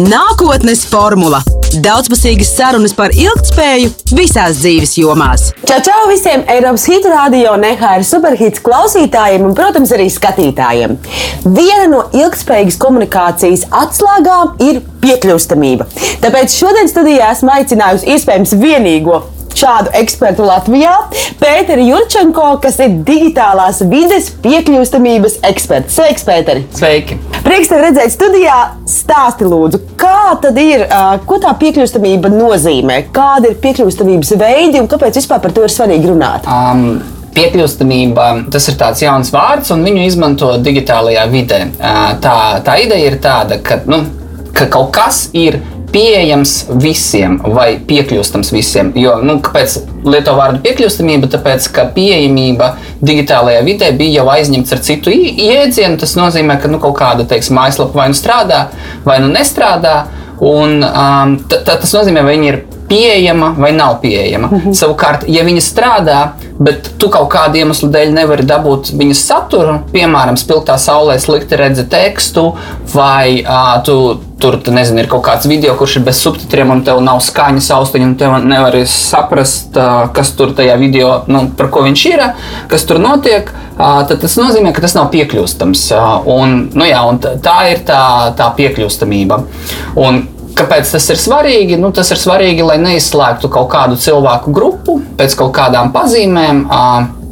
Nākotnes formula - daudzpusīgas sarunas par ilgspēju visās dzīves jomās. Čau, čau visiem Eiropas hitu radio un EHR superhits klausītājiem un, protams, arī skatītājiem. Viena no ilgspējīgas komunikācijas atslēgām ir piekļūstamība. Tāpēc šodien studijā esmu aicinājusi iespējams vienīgo šādu ekspertu Latvijā. Pēteri Jurčenko, kas ir digitālās vides piekļūstamības eksperts. Sveiks, Pēteri! Sveiki! Prieks tevi redzēt studijā. Stāsti, lūdzu, kā tad ir, ko tā piekļūstamība nozīmē? Kāda ir piekļūstamības veidi un kāpēc vispār par to ir svarīgi runāt? Um. Piekļūstamība tas ir tāds jauns vārds, un viņu izmanto digitālajā vidē. Tā, tā ideja ir tāda, ka, nu, ka kaut kas ir pieejams visiem vai piekļūstams visiem. Jo, nu, kāpēc lieto vārdu piekļūstamība? Tāpēc, ka pieejamība digitālajā vidē bija jau aizņemta ar citu jēdzienu. Tas nozīmē, ka nu, kaut kāda teiksim, mājaslapa vai nu strādā, vai nu nestrādā. Un, um, tas nozīmē, ka viņi ir pieejama vai nav pieejama. Mm -hmm. Savukārt, ja viņa strādā, bet tu kaut kādu iemeslu dēļ nevari dabūt viņas saturu, piemēram, spilgtā saulē slikti redzi tekstu, vai uh, tu tur nezinu, ir kaut kāds video, kurš ir bez subtitriem, un tev nav skaņas austiņa, un tev nevar saprast, kas tur tajā video, nu, par ko viņš ir, kas tur notiek. Tad tas nozīmē, ka tas nav piekļūstams. Un, nu jā, un tā ir tā, tā piekļūstamība. Un Kāpēc tas ir svarīgi? Nu, tas ir svarīgi, lai neizslēgtu kaut kādu cilvēku grupu pēc kaut kādām pazīmēm.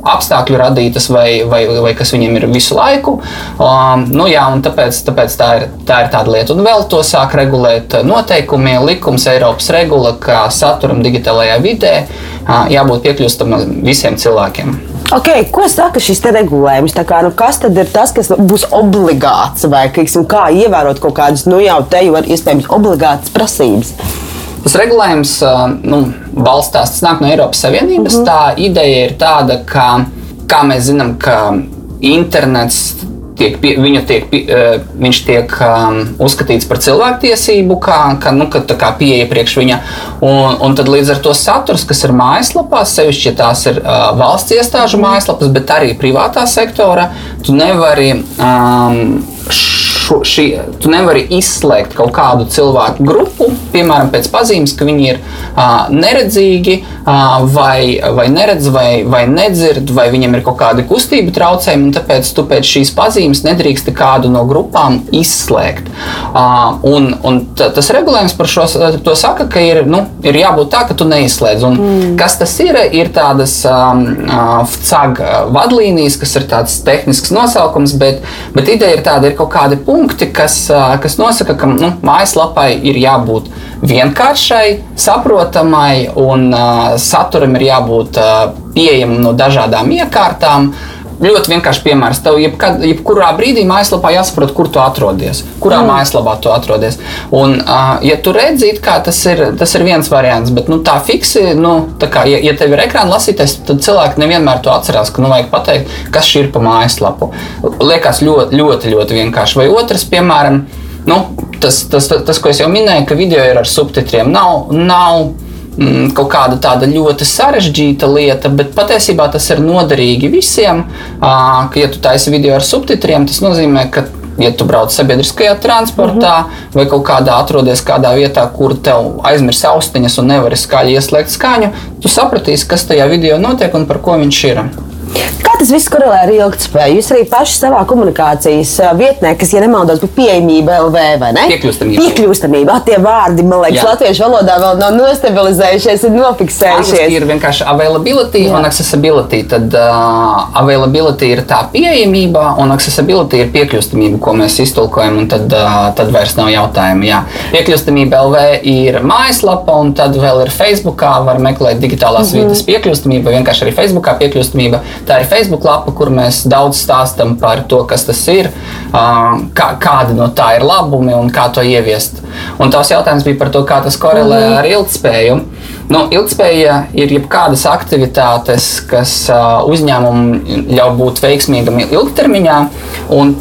Apstākļu radītas, vai, vai, vai kas viņiem ir visu laiku. Um, nu, jā, tāpēc, tāpēc tā, ir, tā ir tāda lieta. Un vēl to sāk regulēt noteikumi, likums, Eiropas regula, kā saturam digitālajā vidē uh, jābūt piekļūstamam visiem cilvēkiem. Okay, ko saka šis regulējums? Kā, nu, kas tad ir tas, kas būs obligāts, vai teiksim, kā ievērot kaut kādas, nu jau te jau iespējams obligātas prasības? Tas regulējums nu, balstās, tas nāk no Eiropas Savienības. Mm -hmm. Tā ideja ir tāda, ka, kā mēs zinām, ka internets tiek, pie, tiek, uh, viņš tiek um, uzskatīts par cilvēktiesību, kā, kā, nu, ka, kā pieeja priekš viņa. Un, un tad līdz ar to saturs, kas ir mājaslapās, sevišķi ja tās ir uh, valsts iestāžu mājaslapas, bet arī privātā sektora, tu nevari. Um, šo, šī, tu nevari izslēgt kaut kādu cilvēku grupu, piemēram, pēc pazīmes, ka viņi ir uh, neredzīgi, uh, vai, vai neredz, vai, vai nedzird, vai viņiem ir kaut kādi kustību traucējumi, un tāpēc tu pēc šīs pazīmes nedrīkst kādu no grupām izslēgt. Uh, un, un tas regulējums par šo to saka, ka ir, nu, ir jābūt tā, ka tu neizslēdz. Un mm. Kas tas ir? Ir tādas um, uh, CAG vadlīnijas, kas ir tāds tehnisks nosaukums, bet, bet ideja ir tāda, ir kaut kādi punkti punkti, kas, kas nosaka, ka nu, mājaslapai ir jābūt vienkāršai, saprotamai un uh, saturam ir jābūt uh, pieejamam no dažādām iekārtām. Ļoti vienkārši piemērs. Tev jebkad, jebkurā brīdī mājaslapā jāsaprot, kur tu atrodies, kurā mm. mājaslapā tu atrodies. Un, uh, ja tu redzi, kā tas ir, tas ir viens variants, bet nu, tā fiksi, nu, tā kā, ja, ja tev ir ekrāna lasītājs, tad cilvēki nevienmēr to atcerās, ka nu, vajag pateikt, kas šī ir pa mājaslapu. Liekas ļoti, ļoti, ļoti vienkārši. Vai otrs, piemēram, nu, tas, tas, tas, tas, ko es jau minēju, ka video ir ar subtitriem, nav. nav mm, kaut kāda tāda ļoti sarežģīta lieta, bet patiesībā tas ir noderīgi visiem. Uh, ka, ja tu taisi video ar subtitriem, tas nozīmē, ka ja tu brauc sabiedriskajā transportā mm -hmm. vai kaut kādā atrodies kādā vietā, kur tev aizmirs austiņas un nevari skaļi ieslēgt skaņu, tu sapratīsi, kas tajā video notiek un par ko viņš ir. Kā tas viss korelē ar ilgspēju? Jūs arī paši savā komunikācijas vietnē, kas, ja nemaldos, bija pieejamība LV vai ne? Piekļūstamība. Piekļūstamība. Tie vārdi, man liekas, Jā. latviešu valodā vēl nav nostabilizējušies, ir nofiksējušies. Tas ir vienkārši availability Jā. un accessibility. Tad uh, availability ir tā pieejamība un accessibility ir piekļūstamība, ko mēs iztulkojam, un tad, uh, tad vairs nav jautājumu. Jā. Piekļūstamība LV ir mājaslapa, un tad vēl ir Facebookā var meklēt digitālās mm -hmm. vidas piekļūstamība, vienkārši arī Facebookā piekļūstamība. Tā ir Facebook lapa, kur mēs daudz stāstām par to, kas tas ir, kā, kādi no tā ir labumi un kā to ieviest. Un tās jautājums bija par to, kā tas korelē mhm. ar ilgspēju. Nu, ilgspēja ir jebkādas aktivitātes, kas uh, uzņēmumam ļauj būt veiksmīgam ilgtermiņā.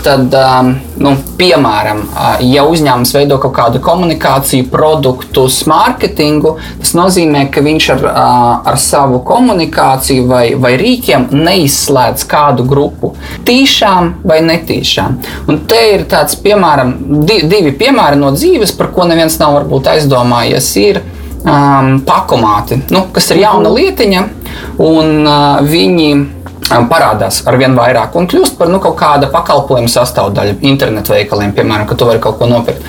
Tad, um, nu, piemēram, uh, ja uzņēmums veido kaut kādu komunikāciju, produktus, mārketingu, tas nozīmē, ka viņš ar, uh, ar savu komunikāciju vai, vai rīkiem neizslēdz kādu grupu. Tīšām vai netīšām. Un te ir tāds, piemēram, divi piemēri no dzīves, par ko neviens nav varbūt aizdomājies. Ir, um, pakomāti, nu, kas ir jauna lietiņa, un uh, viņi parādās ar vien vairāk un kļūst par nu, kaut kāda pakalpojuma sastāvdaļa internetu veikaliem, piemēram, ka tu vari kaut ko nopirkt.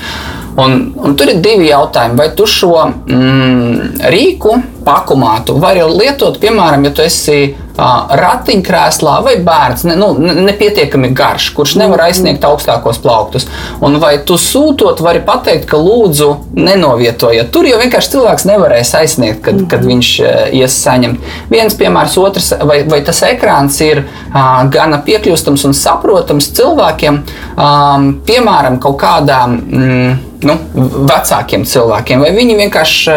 Un, un tur ir divi jautājumi. Vai tu šo mm, rīku, pakomātu, vari lietot, piemēram, ja tu esi ratiņkrēslā vai bērns, ne, nu, nepietiekami garš, kurš nevar aizsniegt augstākos plauktus. Un vai tu sūtot, vari pateikt, ka lūdzu nenovietojiet. Tur jau vienkārši cilvēks nevarēs aizsniegt, kad, kad viņš ies saņemt. Viens piemērs, otrs, vai, vai tas ekrāns ir uh, gana piekļūstams un saprotams cilvēkiem, um, piemēram, kaut kādām mm, nu, vecākiem cilvēkiem, vai viņi vienkārši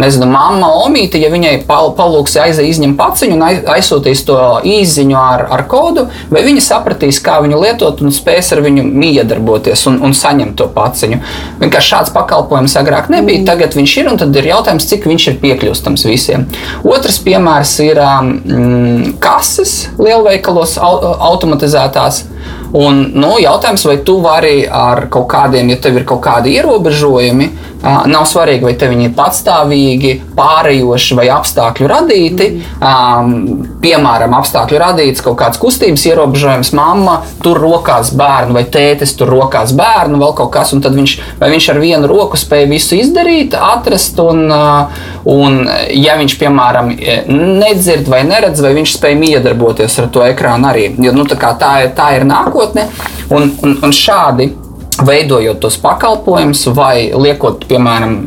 nezinu, mamma, omīte, ja viņai pal palūks aiziet izņemt paciņu un aizsūtīs to īziņu ar, ar kodu, vai viņa sapratīs, kā viņu lietot un spēs ar viņu miedarboties un, un saņemt to paciņu. Vienkārši šāds pakalpojums agrāk nebija, mm. tagad viņš ir un tad ir jautājums, cik viņš ir piekļūstams visiem. Otrs piemērs ir mm, kases lielveikalos automatizētās. Un, nu, jautājums, vai tu vari ar kaut kādiem, ja tev ir kaut kādi ierobežojumi, Nav svarīgi, vai viņi ir patstāvīgi, pārējoši vai apstākļu radīti. Mm. Piemēram, apstākļu radīts kaut kāds kustības ierobežojums, mamma tur rokās bērnu vai tētis tur rokās bērnu, vēl kaut kas, un tad viņš, viņš ar vienu roku spēja visu izdarīt, atrast. Un, un ja viņš, piemēram, nedzird vai neredz, vai viņš spēja miedarboties ar to ekrānu arī. Jo, nu, tā, tā, ir, tā ir nākotne. Un, un, un šādi veidojot tos pakalpojumus vai liekot, piemēram,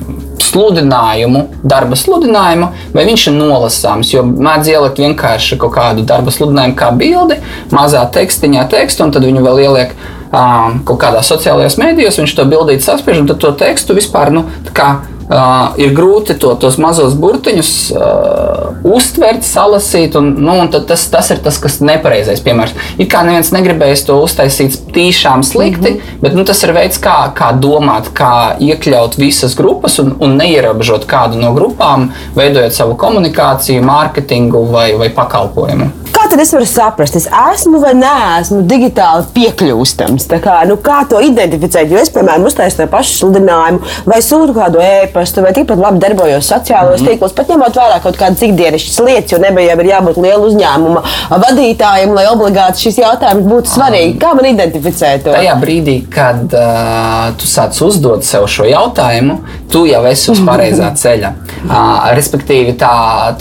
sludinājumu, darba sludinājumu, vai viņš ir nolasāms. Jo mēdz ielikt vienkārši kaut kādu darba sludinājumu, kā bildi, mazā tekstiņā tekstu, un tad viņu vēl ieliek um, kaut kādā sociālajās mēdījos, viņš to bildīt saspiež, un tad to tekstu vispār, nu, tā kā Uh, ir grūti to, tos mazos burtiņus uh, uztvert, salasīt. Un, nu, un tas, tas ir tas, kas ir nepareizais piemērs. It kā neviens negribējis to uztaisīt tīšām slikti, mm -hmm. bet nu, tas ir veids, kā, kā domāt, kā iekļaut visas grupas un, un neierobežot kādu no grupām, veidojot savu komunikāciju, mārketingu vai, vai pakalpojumu. Kā tad es varu saprast, es esmu vai neesmu digitāli piekļūstams? Kā, nu, kā to identificēt? Jo es, piemēram, uztaisu to pašu sludinājumu vai sūtu kādu e-pastu, vai tikpat labi darbojos sociālajos mm -hmm. tīklos, pat ņemot vērā kaut kādas ikdienišķas lietas, jo nebija jau jābūt liela uzņēmuma vadītājiem, lai obligāti šis jautājums būtu svarīgi. Kā man identificēt to? Tajā brīdī, kad uh, tu sāc uzdot sev šo jautājumu, tu jau esi uz pareizā ceļa. Uh, respektīvi, tā,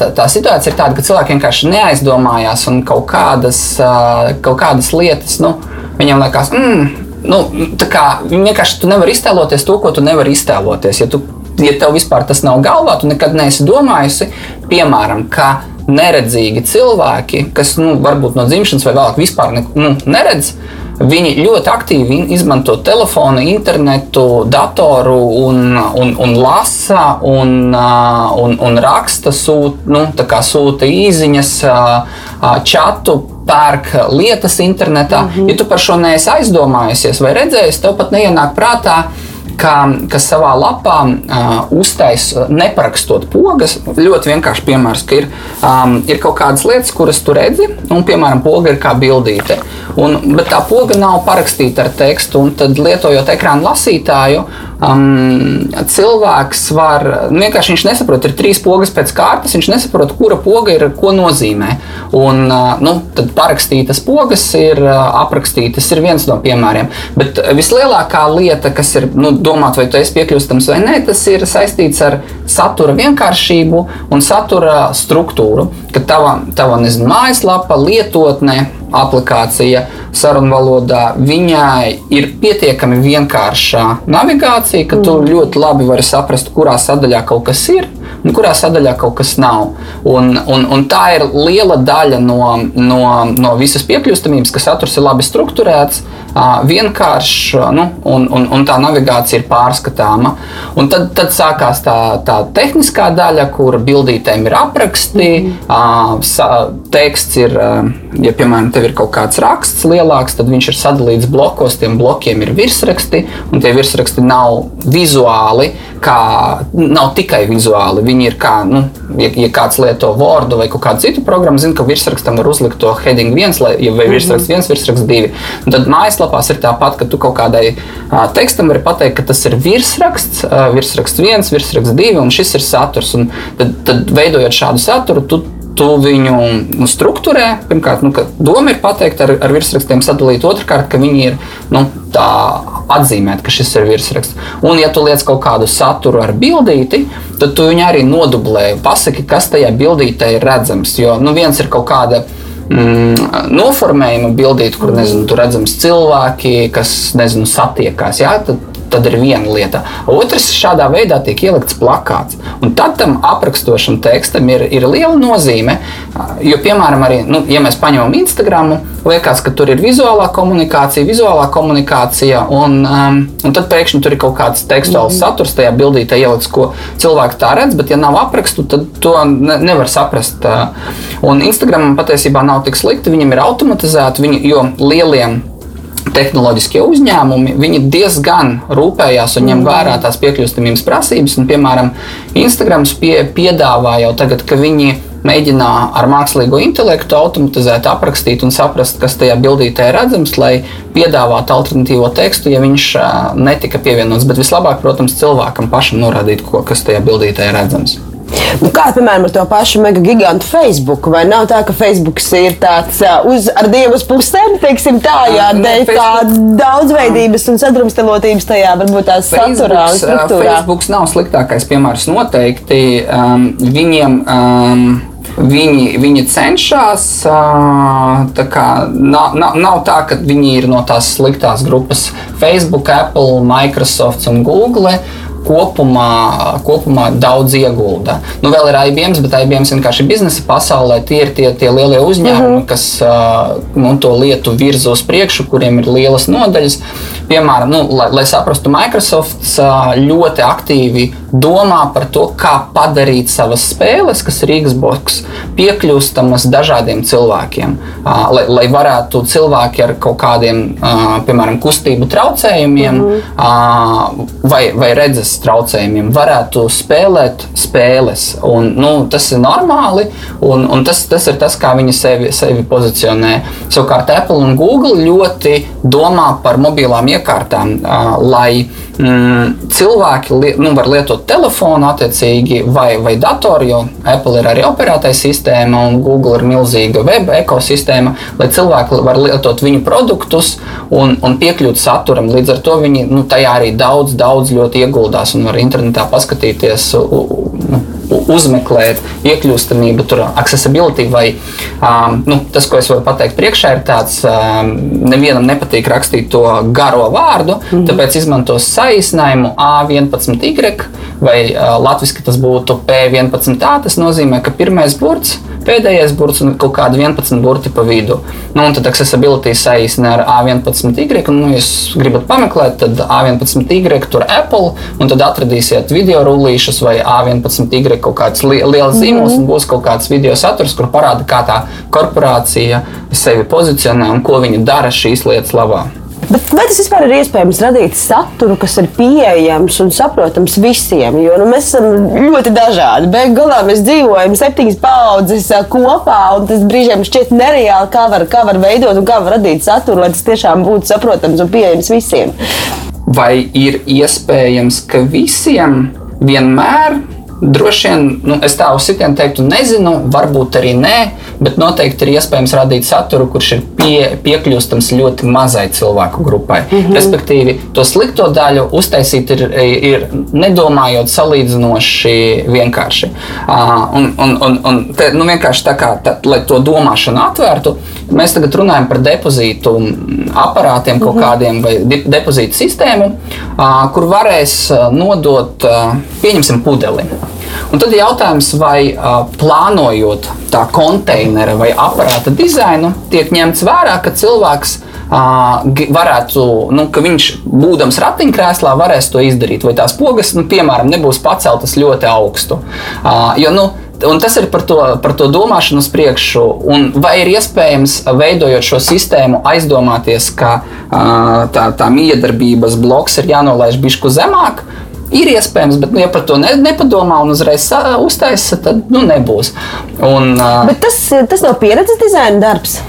tā, tā situācija ir tāda, ka cilvēki vienkārši neaizdomājās un kaut kādas, uh, kaut kādas lietas, nu, viņiem liekas, mm, nu, tā kā vienkārši tu nevari iztēloties to, ko tu nevari iztēloties. Ja tu ja tev vispār tas nav galvā, tu nekad neesi domājusi, piemēram, ka neredzīgi cilvēki, kas nu, varbūt no dzimšanas vai vēlāk vispār ne, nu, neredz, Viņi ļoti aktīvi izmanto telefonu, internetu, datoru un, un, un lasa un, un, un raksta, sūt, nu, sūta īsiņas, čatu, pērk lietas internetā. Mm -hmm. Ja tu par šo neesi aizdomājusies vai redzējis, tev pat neienāk prātā ka, ka savā lapā uh, uztaisīt, neparakstot pogas. Ļoti vienkārši piemērs, ka ir, um, ir kaut kādas lietas, kuras tu redzi, un, piemēram, poga ir kā bildīte. Un, bet tā poga nav parakstīta ar tekstu, un tad lietojot ekrāna lasītāju, um, cilvēks var nu, vienkārši viņš nesaprot, ir trīs pogas pēc kārtas, viņš nesaprot, kura poga ir ko nozīmē. Un, uh, nu, tad parakstītas pogas ir uh, aprakstītas, ir viens no piemēriem. Bet vislielākā lieta, kas ir nu, domāt, vai tu esi piekļūstams vai nē, tas ir saistīts ar satura vienkāršību un satura struktūru. Kad tava, tava nezinu, mājaslapa, lietotne, aplikācija sarunvalodā, viņai ir pietiekami vienkārša navigācija, ka tu mm. ļoti labi vari saprast, kurā sadaļā kaut kas ir un kurā sadaļā kaut kas nav. Un, un, un tā ir liela daļa no, no, no visas piekļūstamības, ka saturs ir labi strukturēts, vienkāršs nu, un, un, un tā navigācija ir pārskatāma. Un tad, tad sākās tā, tā tehniskā daļa, kur bildītēm ir apraksti, mm. teksts ir, ja piemēram tev ir kaut kāds raksts lielāks, tad viņš ir sadalīts blokos, tiem blokiem ir virsraksti, un tie virsraksti nav vizuāli, kā, nav tikai vizuāli. Viņi ir kā, nu, ja, ja kāds lieto Word vai kādu citu programmu, zina, ka virsrakstam var uzlikt to heading 1 vai virsraksts 1, virsraksts 2. Un tad mājaslapās ir tāpat, ka tu kaut kādai uh, tekstam vari pateikt, ka tas ir virsraksts, uh, virsraksts 1, virsraksts 2 un šis ir saturs. Un tad, tad veidojot šādu saturu, tu tu viņu nu, struktūrē. Pirmkārt, nu, doma ir pateikt ar, ar virsrakstiem sadalīt, otrkārt, ka viņi ir nu, tā atzīmēt, ka šis ir virsraksts. Un, ja tu liec kaut kādu saturu ar bildīti, tad tu viņu arī nodublē. Pasaki, kas tajā bildītē ir redzams. Jo nu, viens ir kaut kāda mm, noformējuma bildīte, kur nezinu, redzams cilvēki, kas nezinu, satiekās. Jā, tad, tad ir viena lieta. Otrs, šādā veidā tiek ielikts plakāts. Un tad tam aprakstošam tekstam ir, ir liela nozīme. Jo, piemēram, arī, nu, ja mēs paņemam Instagram, liekas, ka tur ir vizuālā komunikācija, vizuālā komunikācija, un, um, un tad pēkšņi tur ir kaut kāds tekstuāls mm saturs tajā bildītē ielikts, ko cilvēki tā redz, bet, ja nav aprakstu, tad to ne, nevar saprast. Un Instagram patiesībā nav tik slikti, viņam ir automatizēti, viņi, jo lieliem tehnoloģiskie uzņēmumi diezgan rūpējās un ņem mm. vērā tās piekļūstamības prasības. Un, piemēram, Instagrams pie, piedāvā jau tagad, ka viņi mēģina ar mākslīgo intelektu automatizēt, aprakstīt un saprast, kas tajā bildītē ir redzams, lai piedāvātu alternatīvo tekstu, ja viņš netika pievienots. Bet vislabāk, protams, cilvēkam pašam norādīt, ko, kas tajā bildītē ir redzams. Nu, kā piemēram ar to pašu mega gigantu Facebook? Vai nav tā, ka Facebook ir tāds uz, ar divas pusēm, teiksim tā, jā, dēļ tā daudzveidības un sadrumstalotības tajā varbūt tās saturā un struktūrā? Facebook nav sliktākais piemērs noteikti. Um, viņiem. Um, Viņi, viņi cenšas. Kā, nav, nav, nav tā, ka viņi ir no tās sliktās grupas Facebook, Apple, Microsoft un Google kopumā, kopumā daudz iegulda. Nu, vēl ir IBM, bet IBM vienkārši biznesa pasaulē tie ir tie, tie lielie uzņēmumi, mm -hmm. kas nu, to lietu virza uz priekšu, kuriem ir lielas nodaļas. Piemēram, nu, lai, lai saprastu, Microsoft ļoti aktīvi domā par to, kā padarīt savas spēles, kas ir Xbox, piekļūstamas dažādiem cilvēkiem. Lai, lai varētu cilvēki ar kaut kādiem, piemēram, kustību traucējumiem mm -hmm. vai, vai redzes traucējumiem varētu spēlēt spēles. Un, nu, tas ir normāli, un, un tas, tas ir tas, kā viņi sevi, sevi pozicionē. Savukārt Apple un Google ļoti domā par mobilām iekārtām, lai mm, cilvēki li, nu, var lietot telefonu attiecīgi vai, vai datoru, jo Apple ir arī operētāja sistēma un Google ir milzīga web ekosistēma, lai cilvēki var lietot viņu produktus un, un piekļūt saturam. Līdz ar to viņi nu, tajā arī daudz, daudz ļoti ieguldās un var internetā paskatīties. Uzmeklēt, iekļūstamību, tur accessibility vai um, nu, tas, ko es varu pateikt priekšā, ir tāds, um, nevienam nepatīk rakstīt to garo vārdu, mm -hmm. tāpēc izmantos saīsinājumu A11Y vai uh, latviešu tas būtu P11A. Tas nozīmē, ka pirmais burts pēdējais burts un kaut kādi 11 burti pa vidu. Nu, un tad accessibility saīsina ar A11Y. Un, nu, ja gribat pameklēt, tad A11Y tur Apple, un tad atradīsiet video rullīšus vai A11Y kaut kāds li liels zīmols, mm -hmm. un būs kaut kāds video saturs, kur parāda, kā tā korporācija sevi pozicionē un ko viņi dara šīs lietas labā. Bet vai tas vispār ir iespējams radīt saturu, kas ir pieejams un saprotams visiem? Jo nu, mēs esam ļoti dažādi. Beigās galā mēs dzīvojam septiņas paudzes kopā, un tas brīžiem šķiet nereāli, kā var, kā var veidot un kā var radīt saturu, lai tas tiešām būtu saprotams un pieejams visiem. Vai ir iespējams, ka visiem vienmēr Droši vien, nu, es tā uz sitienu teiktu, nezinu, varbūt arī nē, bet noteikti ir iespējams radīt saturu, kurš ir pie, piekļūstams ļoti mazai cilvēku grupai. Mm -hmm. Respektīvi, to slikto daļu uztaisīt ir, ir nedomājot salīdzinoši vienkārši. Uh, un, un, un, un te, nu, vienkārši tā kā, tā, lai to domāšanu atvērtu, mēs tagad runājam par depozītu aparātiem kaut mm -hmm. kādiem vai depozītu sistēmu, uh, kur varēs nodot, uh, pieņemsim, pudeli. Un tad ir jautājums, vai uh, plānojot tā konteinera vai aparāta dizainu, tiek ņemts vērā, ka cilvēks varētu, nu, ka viņš, būdams ratiņkrēslā, varēs to izdarīt. Vai tās pogas, nu, piemēram, nebūs paceltas ļoti augstu. Jo, nu, Un tas ir par to, par to domāšanu uz priekšu. Un vai ir iespējams, veidojot šo sistēmu, aizdomāties, ka tā, tā miedarbības bloks ir jānolaiž bišku zemāk? Ir iespējams, bet, nu, ja par to ne, nepadomā un uzreiz uztaisa, tad nu, nebūs. Un, bet tas, tas nav pieredzes dizaina darbs.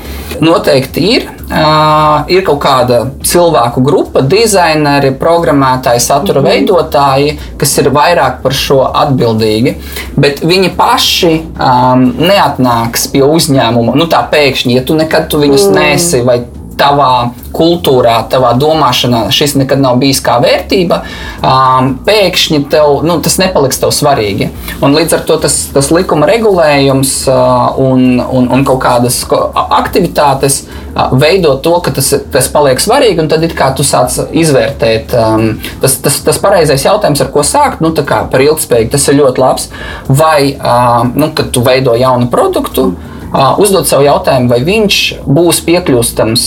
Noteikti ir. Uh, ir kaut kāda cilvēku grupa, dizaineri, programmētāji, satura mm. veidotāji, kas ir vairāk par šo atbildīgi. Bet viņi paši um, neatnāks pie uzņēmuma. Nu, tā pēkšņi, ja tu nekad tu viņus mm. nesi vai tavā kultūrā, tavā domāšanā šis nekad nav bijis kā vērtība, um, pēkšņi tev, nu, tas nepaliks tev svarīgi. Un līdz ar to tas, tas likuma regulējums uh, un, un, un kaut kādas aktivitātes uh, veido to, ka tas, tas paliek svarīgi, un tad it kā tu sāc izvērtēt. Um, tas, tas, tas pareizais jautājums, ar ko sākt, nu, par ilgspējīgu, tas ir ļoti labs. Vai, uh, nu, tu veido jaunu produktu, mm uzdot sev jautājumu, vai viņš būs piekļūstams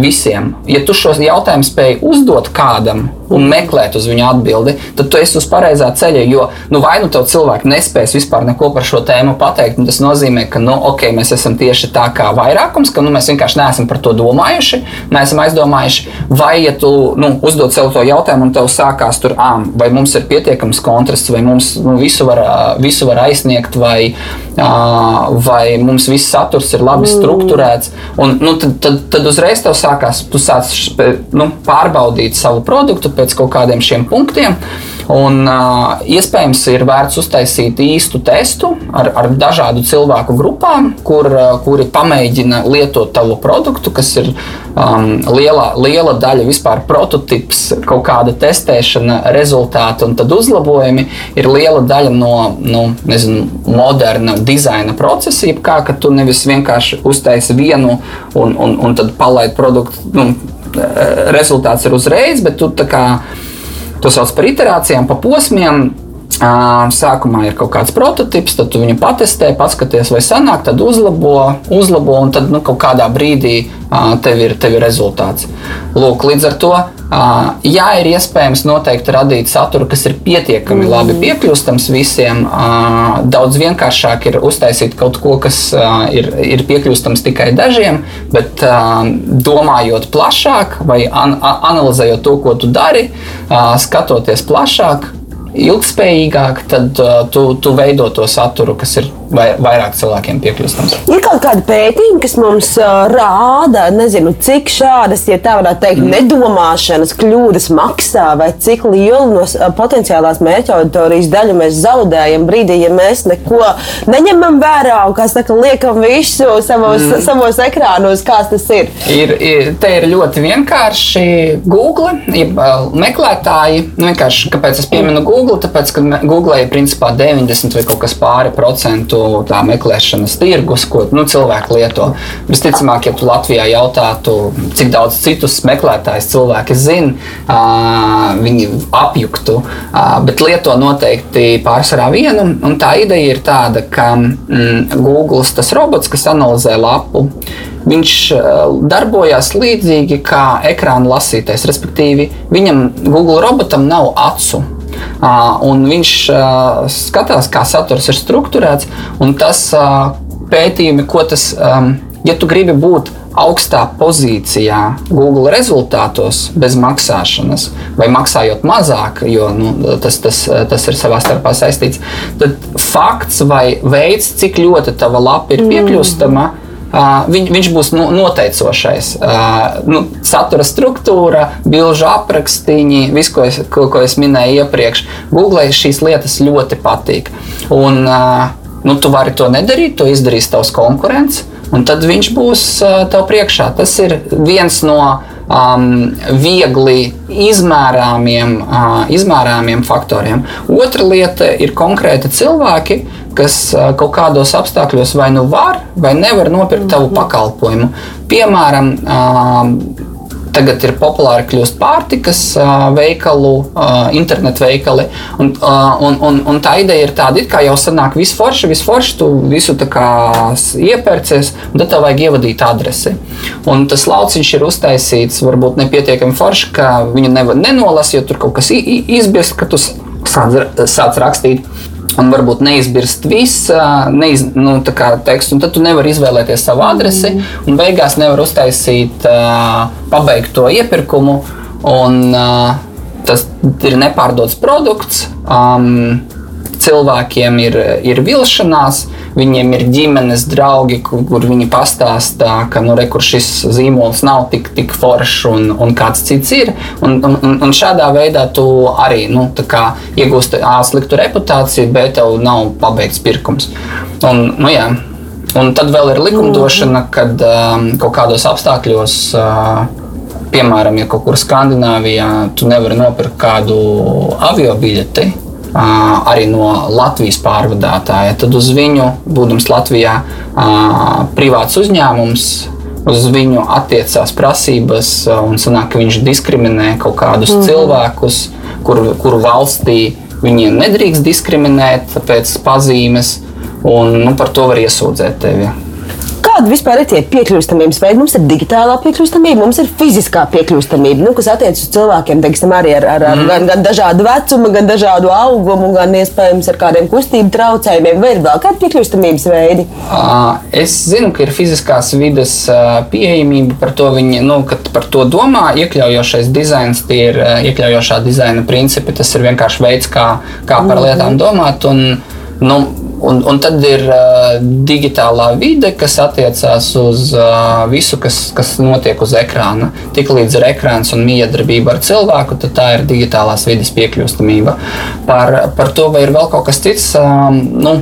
visiem. Ja tu šo jautājumu spēj uzdot kādam, un meklēt uz viņu atbildi, tad tu esi uz pareizā ceļa. Jo nu, vai nu tev cilvēki nespēs vispār neko par šo tēmu pateikt, tas nozīmē, ka nu, okay, mēs esam tieši tā kā vairākums, ka nu, mēs vienkārši neesam par to domājuši, neesam aizdomājuši. Vai ja tu nu, uzdod sev to jautājumu, un tev sākās tur, ah, vai mums ir pietiekams kontrasts, vai mums nu, visu, var, visu var aizsniegt, vai, vai mums viss saturs ir labi mm. strukturēts, un nu, tad, tad, tad uzreiz tev sākās, tu sāc nu, pārbaudīt savu produktu pēc kaut kādiem šiem punktiem. Un, uh, iespējams, ir vērts uztaisīt īstu testu ar, ar dažādu cilvēku grupām, kur, uh, kuri pamēģina lietot tavu produktu, kas ir um, liela, liela daļa vispār prototyps, kaut kāda testēšana, rezultāti un tad uzlabojumi. Ir liela daļa no nu, nezinu, moderna dizaina procesa, kā ka tu nevis vienkārši uztaisi vienu un, un, un tad palaidi produktu. Nu, rezultāts ir uzreiz, bet tu kā, to sauc par iterācijām, pa posmiem. Sākumā ir kaut kāds prototyps, tad tu viņu patestē, paskaties, vai sanāk, tad uzlabo, uzlabo un tad nu, kaut kādā brīdī tev ir, tev ir rezultāts. Lūk, līdz ar to, jā, ir iespējams noteikti radīt saturu, kas ir pietiekami mm. labi piekļūstams visiem. Daudz vienkāršāk ir uztaisīt kaut ko, kas ir, ir piekļūstams tikai dažiem, bet domājot plašāk vai an analizējot to, ko tu dari, skatoties plašāk ilgspējīgāk, tad uh, tu, tu veido to saturu, kas ir vai, vairāk cilvēkiem piekļūstams. Ir kaut kāda pētījuma, kas mums uh, rāda, nezinu, cik šādas, ja tā varētu teikt, mm. nedomāšanas kļūdas maksā, vai cik lielu no uh, potenciālās mērķa auditorijas daļu mēs zaudējam brīdī, ja mēs neko neņemam vērā un, kā saka, liekam visu savos, mm. savos ekrānos, kāds tas ir. ir, ir te ir ļoti vienkārši Google, ja meklētāji, nu vienkārši, kāpēc es pieminu Google? Google, tāpēc, ka Google ir principā 90 vai kaut kas pāri procentu tā meklēšanas tirgus, ko nu, cilvēki lieto. Visticamāk, ja tu Latvijā jautātu, cik daudz citus meklētājus cilvēki zina, uh, viņi apjuktu, uh, bet lieto noteikti pārsvarā vienu. Un tā ideja ir tāda, ka mm, Google tas robots, kas analizē lapu, viņš darbojās līdzīgi kā ekrāna lasītājs. Respektīvi, viņam, Google robotam, nav acu. Un viņš skatās, kā saturs ir strukturēts, un tas pētījumi, ko tas, ja tu gribi būt augstā pozīcijā Google rezultātos bez maksāšanas, vai maksājot mazāk, jo nu, tas, tas, tas ir savā starpā saistīts, tad fakts vai veids, cik ļoti tava lapa ir piekļūstama. Mm Uh, viņ, viņš būs nu, noteicošais. Uh, nu, satura struktūra, bilžu aprakstiņi, viss, ko es, ko, ko es minēju iepriekš. Google šīs lietas ļoti patīk. Un, uh, nu, tu vari to nedarīt, to izdarīs tavs konkurents, un tad viņš būs tev priekšā. Tas ir viens no um, viegli izmērāmiem, uh, izmērāmiem faktoriem. Otra lieta ir konkrēti cilvēki, kas kaut kādos apstākļos vai nu var vai nevar nopirkt tavu pakalpojumu. Piemēram, Tagad ir populāri kļūst pārtikas veikalu, internetu veikali. Un, un, un, un tā ideja ir tāda, ka jau sanāk viss forši, viss forši, tu visu iepērcies, un tad tev vajag ievadīt adresi. Un tas lauciņš ir uztaisīts varbūt nepietiekami forši, ka viņu nevar nenolasīt, jo tur kaut kas izbirst, ka tu sāc, sāc rakstīt un varbūt neizbirst viss neiz, nu, teksts, un tad tu nevari izvēlēties savu adresi, un beigās nevar uztaisīt pabeigto iepirkumu. Un, tas ir nepārdots produkts. Um, cilvēkiem ir, ir vilšanās, viņiem ir ģimenes draugi, kur, viņi pastāstā, ka nu, re, šis zīmols nav tik, tik foršs un, un kāds cits ir. Un, un, un šādā veidā tu arī nu, iegūsti sliktu reputāciju, bet tev nav pabeigts pirkums. Un, nu, jā. Un tad vēl ir likumdošana, kad um, kaut kādos apstākļos. Uh, Piemēram, ja kaut kur Skandināvijā tu nevari nopirkt kādu avio biļeti, arī no Latvijas pārvadātāja. Tad uz viņu, būdams Latvijā, privāts uzņēmums, uz viņu attiecās prasības, un sanāk, viņš diskriminē kaut kādus mm cilvēkus, kur, kuru valstī viņiem nedrīkst diskriminēt pēc pazīmes, un nu, par to var iesūdzēt tevi. Kāda vispār ir tie piekļūstamības veidi? Mums ir digitālā piekļūstamība, mums ir fiziskā piekļūstamība, nu, kas attiecas uz cilvēkiem, teiksim, ar, ar, ar mm. gan, gan dažādu vecumu, gan dažādu augumu, gan iespējams ar kādiem kustību traucējumiem. Vai ir vēl kādi piekļūstamības veidi? Es zinu, ka ir fiziskās vidas pieejamība, par to viņi nu, par to domā. Iekļaujošais dizains, tie ir iekļaujošā dizaina principi. Tas ir vienkārši veids, kā, kā par mhm. lietām domāt. Un, nu, Un, un tad ir uh, digitālā vide, kas attiecās uz uh, visu, kas, kas notiek uz ekrāna. Tiklīdz ir ekrāns un miedarbība ar cilvēku, tad tā ir digitālās vidas piekļūstamība. Par, par to, vai ir vēl kaut kas cits. Um, nu,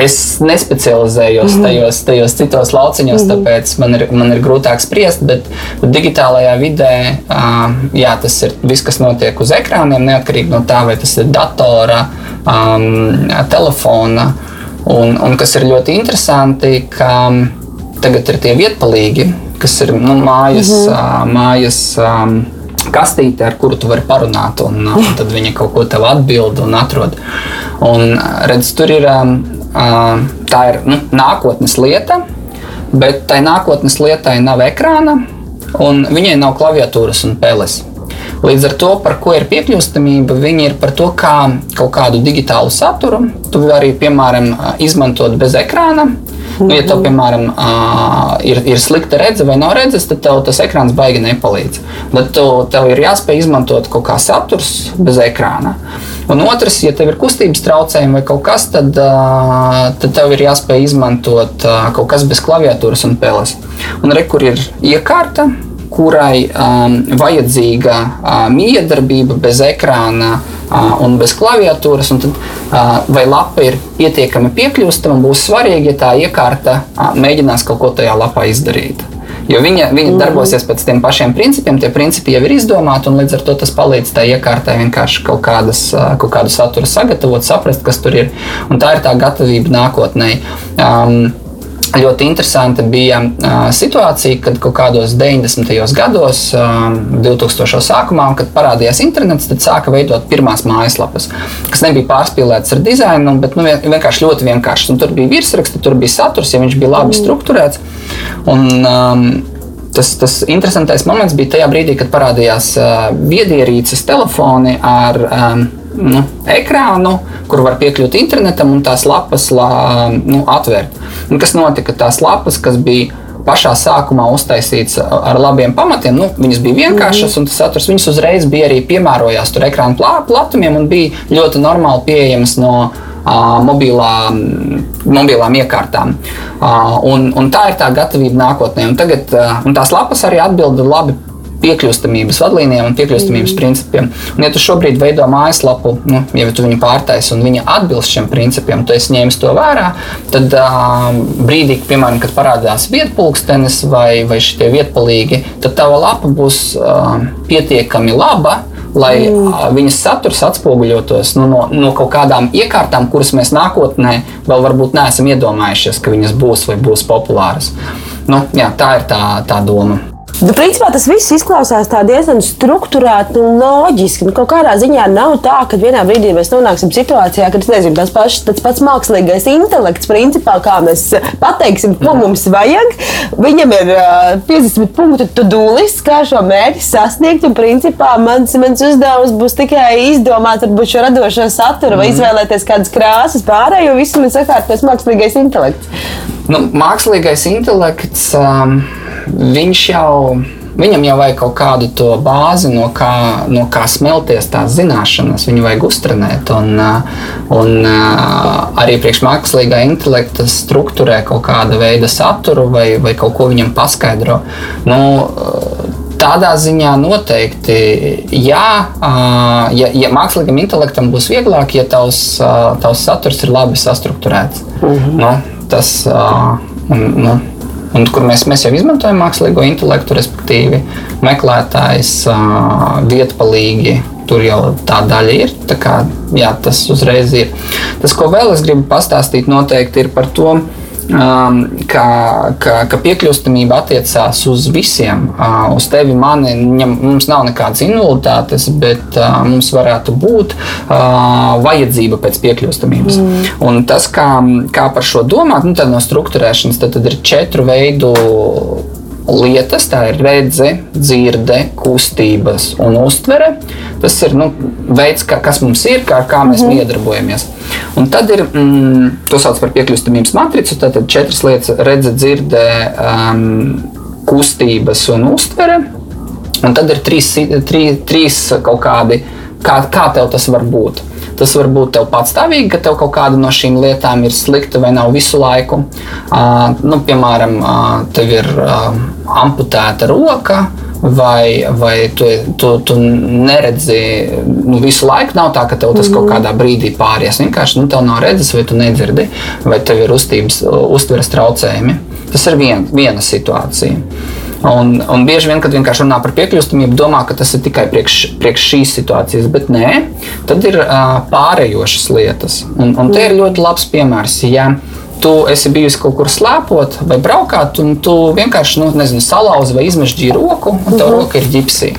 Es nespecializējos mm -hmm. tajos, tajos citos lauciņos, mm -hmm. tāpēc man ir, man ir grūtāk spriest. Bet, digitālajā vidē uh, jā, tas ir viss, kas notiek uz ekrāniem, neatkarīgi no tā, vai tas ir datora, um, telefona. Un, un kas ir ļoti interesanti, ka tagad ir tie vietpalīgi, kas ir nu, mājas. Mm -hmm. uh, mājas um, kastīte, ar kuru tu vari parunāt, un, un tad viņa kaut ko tev atbild un atrod. Un, redz, tur ir tā ir nu, nākotnes lieta, bet tai nākotnes lietai nav ekrāna un viņai nav klaviatūras un peles. Līdz ar to, par ko ir piekļūstamība, viņi ir par to, kā kaut kādu digitālu saturu tu vari, piemēram, izmantot bez ekrāna. Nu, ja tev, piemēram, ir, ir slikta redzes vai nav redzes, tad tev tas ekrāns baigi nepalīdz. Bet tu, tev ir jāspēj izmantot kaut kā saturs bez ekrāna. Un otrs, ja tev ir kustības traucējumi vai kaut kas, tad, tad tev ir jāspēj izmantot kaut kas bez klaviatūras un peles. Un re, kur ir iekārta, kurai um, vajadzīga uh, miedarbība bez ekrāna uh, un bez klaviatūras. Un tad, uh, vai lapa ir pietiekami piekļūstama, būs svarīgi, ja tā iekārta uh, mēģinās kaut ko tajā lapā izdarīt. Jo viņa, viņa mm. darbosies pēc tiem pašiem principiem, tie principi jau ir izdomāti, un līdz ar to tas palīdz tai iekārtai vienkārši kaut, kādas, kaut kādu saturu sagatavot, saprast, kas tur ir. Un tā ir tā gatavība nākotnē. Um, Ļoti interesanti bija uh, situācija, kad kaut kādos 90. gados, uh, 2000. sākumā, kad parādījās internets, tad sāka veidot pirmās mājaslapas, kas nebija pārspīlētas ar dizainu, bet nu, vienkārši ļoti vienkāršs. Tur bija virsraksti, tur bija saturs, ja viņš bija labi strukturēts. Un, um, tas, tas interesantais moments bija tajā brīdī, kad parādījās uh, viedierīces telefoni ar um, nu, ekrānu, kur var piekļūt internetam un tās lapas la, nu, atvērt. Un kas notika? Tās lapas, kas bija pašā sākumā uztaisīts ar labiem pamatiem, nu, viņas bija vienkāršas, un tas saturs viņas uzreiz bija arī piemērojās tur ekrāna platumiem un bija ļoti normāli pieejamas no mobilā, mobilām iekārtām. Un, un tā ir tā gatavība nākotnē. Un tagad, un tās lapas arī atbilda labi piekļūstamības vadlīnijām un piekļūstamības mm. principiem. Un, ja tu šobrīd veido mājaslapu, nu, ja tu viņu pārtaisi un viņa atbilst šiem principiem, tu esi ņēmis to vērā, tad uh, brīdī, piemēram, kad parādās vietpulkstenis vai, vai šie vietpalīgi, tad tava lapa būs uh, pietiekami laba. Lai mm. viņas saturs atspoguļotos nu, no, no kaut kādām iekārtām, kuras mēs nākotnē vēl varbūt neesam iedomājušies, ka viņas būs vai būs populāras. Nu, jā, tā ir tā, tā doma. Nu, principā tas viss izklausās diezgan strukturēti un loģiski. Nu, kaut kādā ziņā nav tā, ka vienā brīdī mēs nonāksim situācijā, kad nezinu, tas, pašs, tas pats mākslīgais intelekts, principā, kā mēs pateiksim, ko mums vajag. Viņam ir uh, 50 punktu tudūlis, kā šo mērķi sasniegt. Un, principā, mans, mans uzdevums būs tikai izdomāt šo radošo saturu vai izvēlēties kādas krāsas pārējo. Visu man sakārtos mākslīgais intelekts. Nu, mākslīgais intelekts. Um viņš jau. Viņam jau vajag kaut kādu to bāzi, no kā, no kā smelties tās zināšanas. Viņu vajag uztrenēt. Un, un arī priekšmākslīgā intelekta struktūrē kaut kāda veida saturu vai, vai kaut ko viņam paskaidro. Nu, Tādā ziņā noteikti, jā, ja, ja mākslīgam intelektam būs vieglāk, ja tavs, tavs saturs ir labi sastruktūrēts. Mm -hmm. nu, tas, un, nu, un kur mēs, mēs jau izmantojam mākslīgo intelektu, respektīvi meklētājs, vietpalīgi. Tur jau tā daļa ir. Kā, jā, tas uzreiz ir. Tas, ko vēl es gribu pastāstīt, noteikti ir par to, um, ka, ka, ka piekļūstamība attiecās uz visiem. Uh, uz tevi, mani, ņem, mums nav nekādas invaliditātes, bet uh, mums varētu būt uh, vajadzība pēc piekļūstamības. Mm. Un tas, kā, kā par šo domāt, nu, no struktūrēšanas, tad, tad ir četru veidu lietas, tā ir redzes, dzirde, kustības un uztvere. Tas ir nu, veids, kā, kas mums ir, kā, kā mēs mm -hmm. iedarbojamies. Un tad ir mm, to sauc par piekļūstamības matricu. Tad ir četras lietas - redzes, dzirde, um, kustības un uztvere. Un tad ir trīs, trīs, trīs kaut kādi, kā, kā tev tas var būt. Tas var būt tev patstāvīgi, ka tev kaut kāda no šīm lietām ir slikta vai nav visu laiku. Uh, nu, piemēram, uh, tev ir uh, amputēta roka. Vai, vai tu, tu, tu neredzi nu, visu laiku? Nav tā, ka tev tas kaut mhm. kādā brīdī pāries. Vienkārši nu, tev nav redzes, vai tu nedzirdi, vai tev ir uztības, uztveres traucējumi. Tas ir vien, viena situācija. Un, un bieži vien, kad vienkārši runā par piekļūstamību, domā, ka tas ir tikai priekš, priekš šīs situācijas, bet nē, tad ir uh, pārējošas lietas. Un, un te ir ļoti labs piemērs. Ja tu esi bijusi kaut kur slēpot vai braukāt, un tu vienkārši nu, nezinu, salauzi vai izmežģīji roku, un tev uh mhm. -huh. roka ir ģipsī.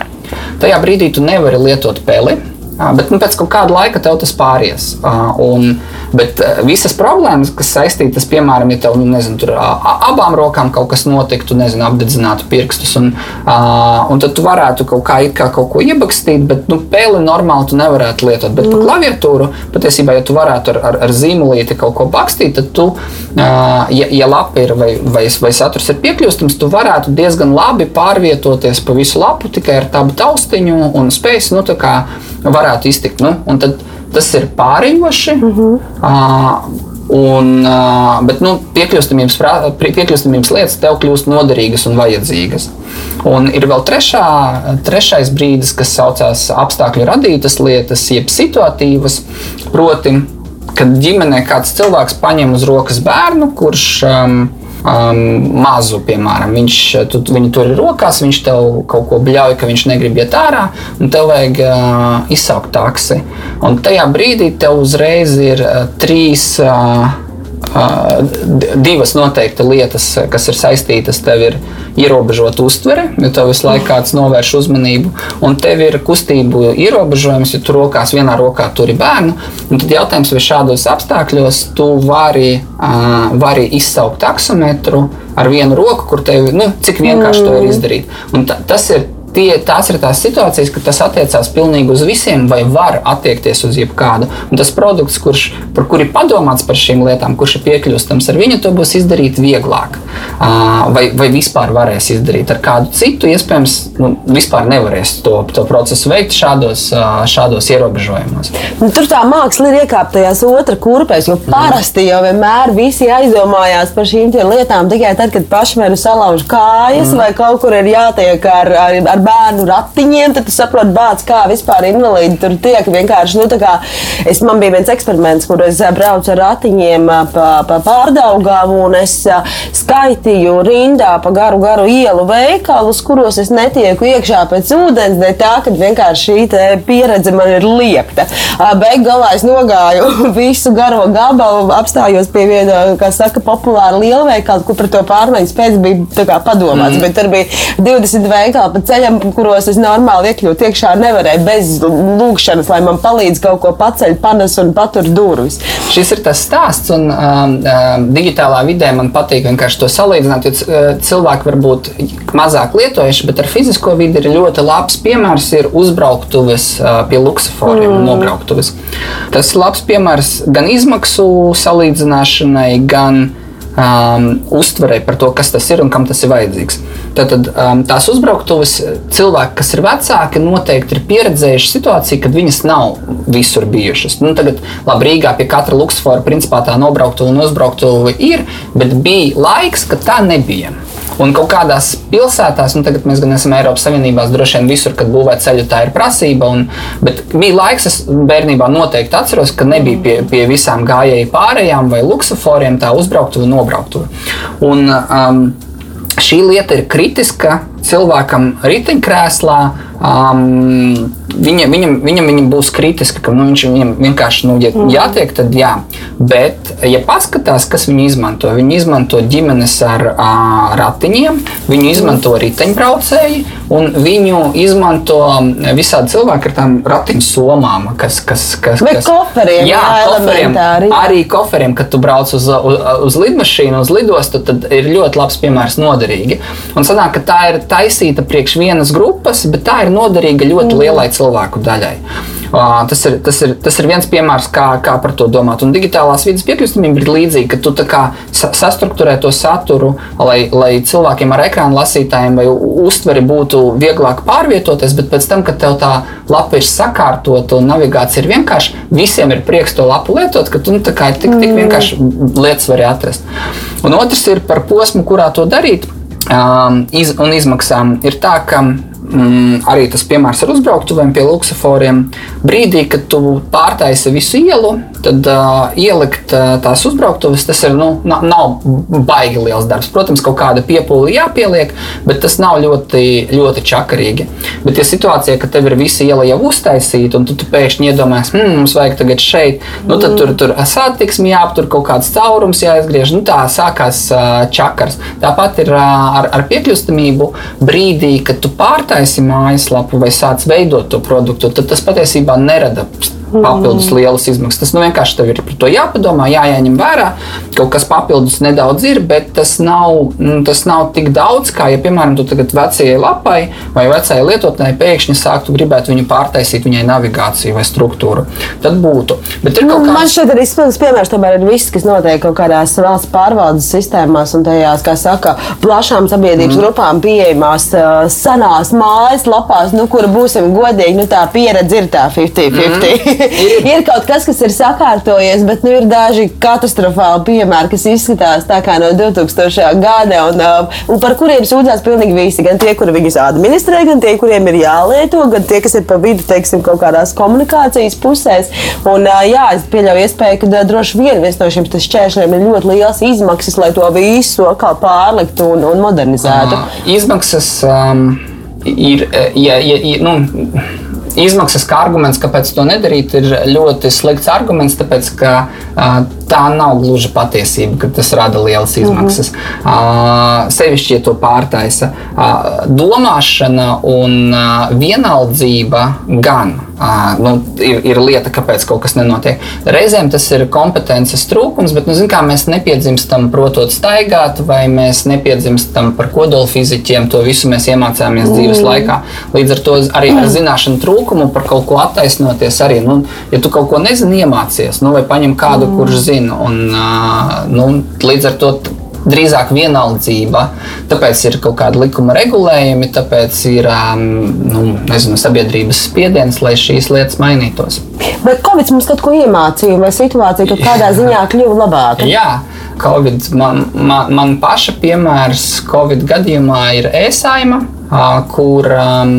Tajā brīdī tu nevari lietot peli, bet nu, pēc kāda laika tev tas pāries. Un, Bet visas problēmas, kas saistītas, piemēram, ja tev nu, nezinu, tur, abām rokām kaut kas notiktu, nezinu, apdedzinātu pirkstus, un, un tad tu varētu kaut kā, kā kaut ko iebakstīt, bet nu, pēli normāli tu nevarētu lietot. Bet mm. par klaviatūru patiesībā, ja tu varētu ar, ar, ar zīmolīti kaut ko bakstīt, tad tu, ja, ja lapa ir vai, vai, vai saturs ir piekļūstams, tu varētu diezgan labi pārvietoties pa visu lapu tikai ar tādu taustiņu un spējas, nu, tā kā varētu iztikt. Nu, tas ir pārējoši. Mm -hmm. uh, Un, bet nu, piekļūstamības, piekļūstamības lietas tev kļūst noderīgas un vajadzīgas. Un ir vēl trešā, trešais brīdis, kas saucās apstākļu radītas lietas, jeb situatīvas. Proti, kad ģimenē kāds cilvēks paņem uz rokas bērnu, kurš um, um, mazu, piemēram. Viņš tu, viņu tur ir rokās, viņš tev kaut ko bļauj, ka viņš negrib iet ārā, un tev vajag uh, izsaukt taksi. Un tajā brīdī tev uzreiz ir uh, trīs. Uh, divas noteikti lietas, kas ir saistītas. Tev ir ierobežota uztvere, jo tev visu laiku kāds novērš uzmanību, un tev ir kustību ierobežojums, ja tu rokās vienā rokā turi bērnu. Tad jautājums, vai šādos apstākļos tu vari, uh, vari izsaukt taksometru ar vienu roku, kur tev, nu, cik vienkārši mm. to var izdarīt. Un ta, tas ir tie, tās ir tās situācijas, ka tas attiecās pilnīgi uz visiem, vai var attiekties uz jebkādu. Un tas produkts, kurš, par kuru ir padomāts par šīm lietām, kurš ir piekļūstams, ar viņu to būs izdarīt vieglāk. Vai, vai vispār varēs izdarīt ar kādu citu, iespējams, nu, vispār nevarēs to, to procesu veikt šādos, šādos ierobežojumos. Nu, tur tā māksla ir iekāptajās otrā kurpēs, jo parasti jau vienmēr visi aizdomājās par šīm lietām tikai tad, kad nu salauž kājas, mm. vai kaut kur ir jātiek ar, ar, ar bērnu ratiņiem, tad tu saproti, bāc, kā vispār invalīdi tur tiek vienkārši nu, es, man bija viens eksperiments, kur es braucu ar ratiņiem pa, pa pārdaugām, un es skaitīju rindā pa garu, garu ielu veikalus, kuros es netieku iekšā pēc ūdens, ne tā, ka vienkārši šī pieredze man ir liekta. Beig galā es nogāju visu garo gabalu, apstājos pie viena, kā saka, populāra lielveikala, kur par to pārmaiņas pēc bija kā, padomāts, mm. bet tur bija 20 veikali pa ceļam, kuros es normāli iekļūt iekšā nevarēju bez lūkšanas, lai man palīdz kaut ko paceļ, panes un patur durvis. Šis ir tas stāsts, un um, um, digitālā vidē man patīk vienkārši to salīdzināt, jo uh, cilvēki varbūt mazāk lietojuši, bet ar fizisko vidi ir ļoti labs piemērs ir uzbrauktuves uh, pie luksusforiem, mm. nobrauktuves. Tas ir labs piemērs gan izmaksu salīdzināšanai, gan um, uztverē par to, kas tas ir un kam tas ir vajadzīgs. Tad um, tās uzbrauktuves cilvēki, kas ir vecāki, noteikti ir pieredzējuši situāciju, kad viņas nav visur bijušas. Nu, tagad, labi, Rīgā pie katra luksfora principā tā nobrauktuve un uzbrauktuve ir, bet bija laiks, kad tā nebija. Un kaut kādās pilsētās, nu tagad mēs gan esam Eiropas Savienībā, droši vien visur, kad būvē ceļu, tā ir prasība. Un, bet bija laiks, es bērnībā noteikti atceros, ka nebija pie, pie visām gājēju pārējām vai luksusforiem tā uzbrauktuve nobrauktuve. Un, um, šī lieta ir kritiska cilvēkam riteņkrēslā. Um, viņa, viņam, viņam, viņam būs kritiska, ka nu, viņš viņam vienkārši nu, ja, mm. jātiek, tad jā. Bet, ja paskatās, kas viņi izmanto, viņi izmanto ģimenes ar uh, ratiņiem, viņu izmanto riteņbraucēji, un viņu izmanto visādi cilvēki ar tām ratiņu somām, kas, kas, kas, kas koferiem, jā, jā koferiem, arī koferiem, kad tu brauc uz, uz, uz lidmašīnu, uz lidostu, tad ir ļoti labs piemērs noderīgi. Un sanāk, ka tā ir taisīta priekš vienas grupas, bet tā ir noderīga ļoti mm. lielai cilvēku daļai. Uh, tas, ir, tas, ir, tas ir viens piemērs, kā, kā par to domāt. Un digitālās vidas piekļuvstamība ir līdzīga, ka tu sastruktūrē to saturu, lai, lai cilvēkiem ar ekrāna lasītājiem vai uztveri būtu vieglāk pārvietoties, bet pēc tam, kad tev tā lapa ir sakārtota un navigācija ir vienkārša, visiem ir prieks to lapu lietot, ka tu nu, tik, tik mm. vienkārši lietas vari atrast. Un otrs ir par posmu, kurā to darīt um, iz, un izmaksām ir tā, ka mm, arī tas piemērs ar uzbrauktuvēm pie luksusforiem. Brīdī, kad tu pārtaisi visu ielu, tad uh, ielikt uh, tās uzbrauktuves, tas ir, nu, nav, nav baigi liels darbs. Protams, kaut kāda piepūle jāpieliek, bet tas nav ļoti, ļoti čakarīgi. Bet, ja situācija, ka tev ir visa iela jau uztaisīta, un tu, tu pēkšņi iedomājies, hmm, mums vajag tagad šeit, nu, tad tur, tur satiksmi jāaptur, kaut kāds caurums jāizgriež, nu, tā sākās uh, čakars. Tāpat ir uh, ar, ar piekļūstamību brīdī, kad tu pārtaisi mājaslapu vai sāc veidot to produktu, tad tas patiesībā nerada papildus lielas izmaksas. Tas nu, vienkārši tev ir par to jāpadomā, jāņem vērā. Kaut kas papildus nedaudz ir, bet tas nav, nu, tas nav tik daudz, kā, ja, piemēram, tu tagad vecajai lapai vai vecajai lietotnē pēkšņi sāktu gribēt viņu pārtaisīt, viņai navigāciju vai struktūru. Tad būtu. Bet ir nu, kaut kāds. Man šeit ir izpildījums piemērs, tomēr ir viss, kas notiek kaut kādās valsts pārvaldes sistēmās un tajās, kā saka, plašām sabiedrības mm. grupām pieejamās senās mājas lapās, nu, kur būsim godīgi, nu, tā pieredze ir tā 50-50. Mm. ir kaut kas, kas ir sakārtojies, bet nu, ir daži katastrofāli piemēri, kas izskatās tā kā no 2000. gada, un, um, un par kuriem sūdzās pilnīgi visi. Gan tie, kuri viņus administrē, gan tie, kuriem ir jālieto, gan tie, kas ir pa vidu, teiksim, kaut kādās komunikācijas pusēs. Un, uh, jā, es pieļauju iespēju, ka droši vien viens no šiem šķēršļiem ir ļoti liels izmaksas, lai to visu pārliktu un, un modernizētu. Uh, izmaksas um, ir, ja, ja, ja, nu, izmaksas kā arguments, kāpēc to nedarīt, ir ļoti slikts arguments, tāpēc ka uh, tā nav gluži patiesība, ka tas rada lielas izmaksas. Mm -hmm. uh, sevišķi, ja to pārtaisa. Uh, domāšana un uh, vienaldzība gan uh, nu, ir, ir lieta, kāpēc kaut kas nenotiek. Reizēm tas ir kompetences trūkums, bet nu, zin, mēs nepiedzimstam protot staigāt, vai mēs nepiedzimstam par kodolfiziķiem. To visu mēs iemācāmies mm. dzīves laikā. Līdz ar to arī ar zināšanu trūkumu par kaut ko attaisnoties arī. Nu, ja tu kaut ko nezini, iemācies, nu, vai paņem kādu, mm. kurš zina nezinu. Un, nu, līdz ar to drīzāk vienaldzība. Tāpēc ir kaut kāda likuma regulējumi, tāpēc ir nu, nezinu, sabiedrības spiediens, lai šīs lietas mainītos. Bet Covid mums kaut ko iemācīja, vai situācija kaut kādā ziņā kļuva labāka? Jā. Covid, man, man, man paša piemērs Covid gadījumā ir ēsaima, kur um,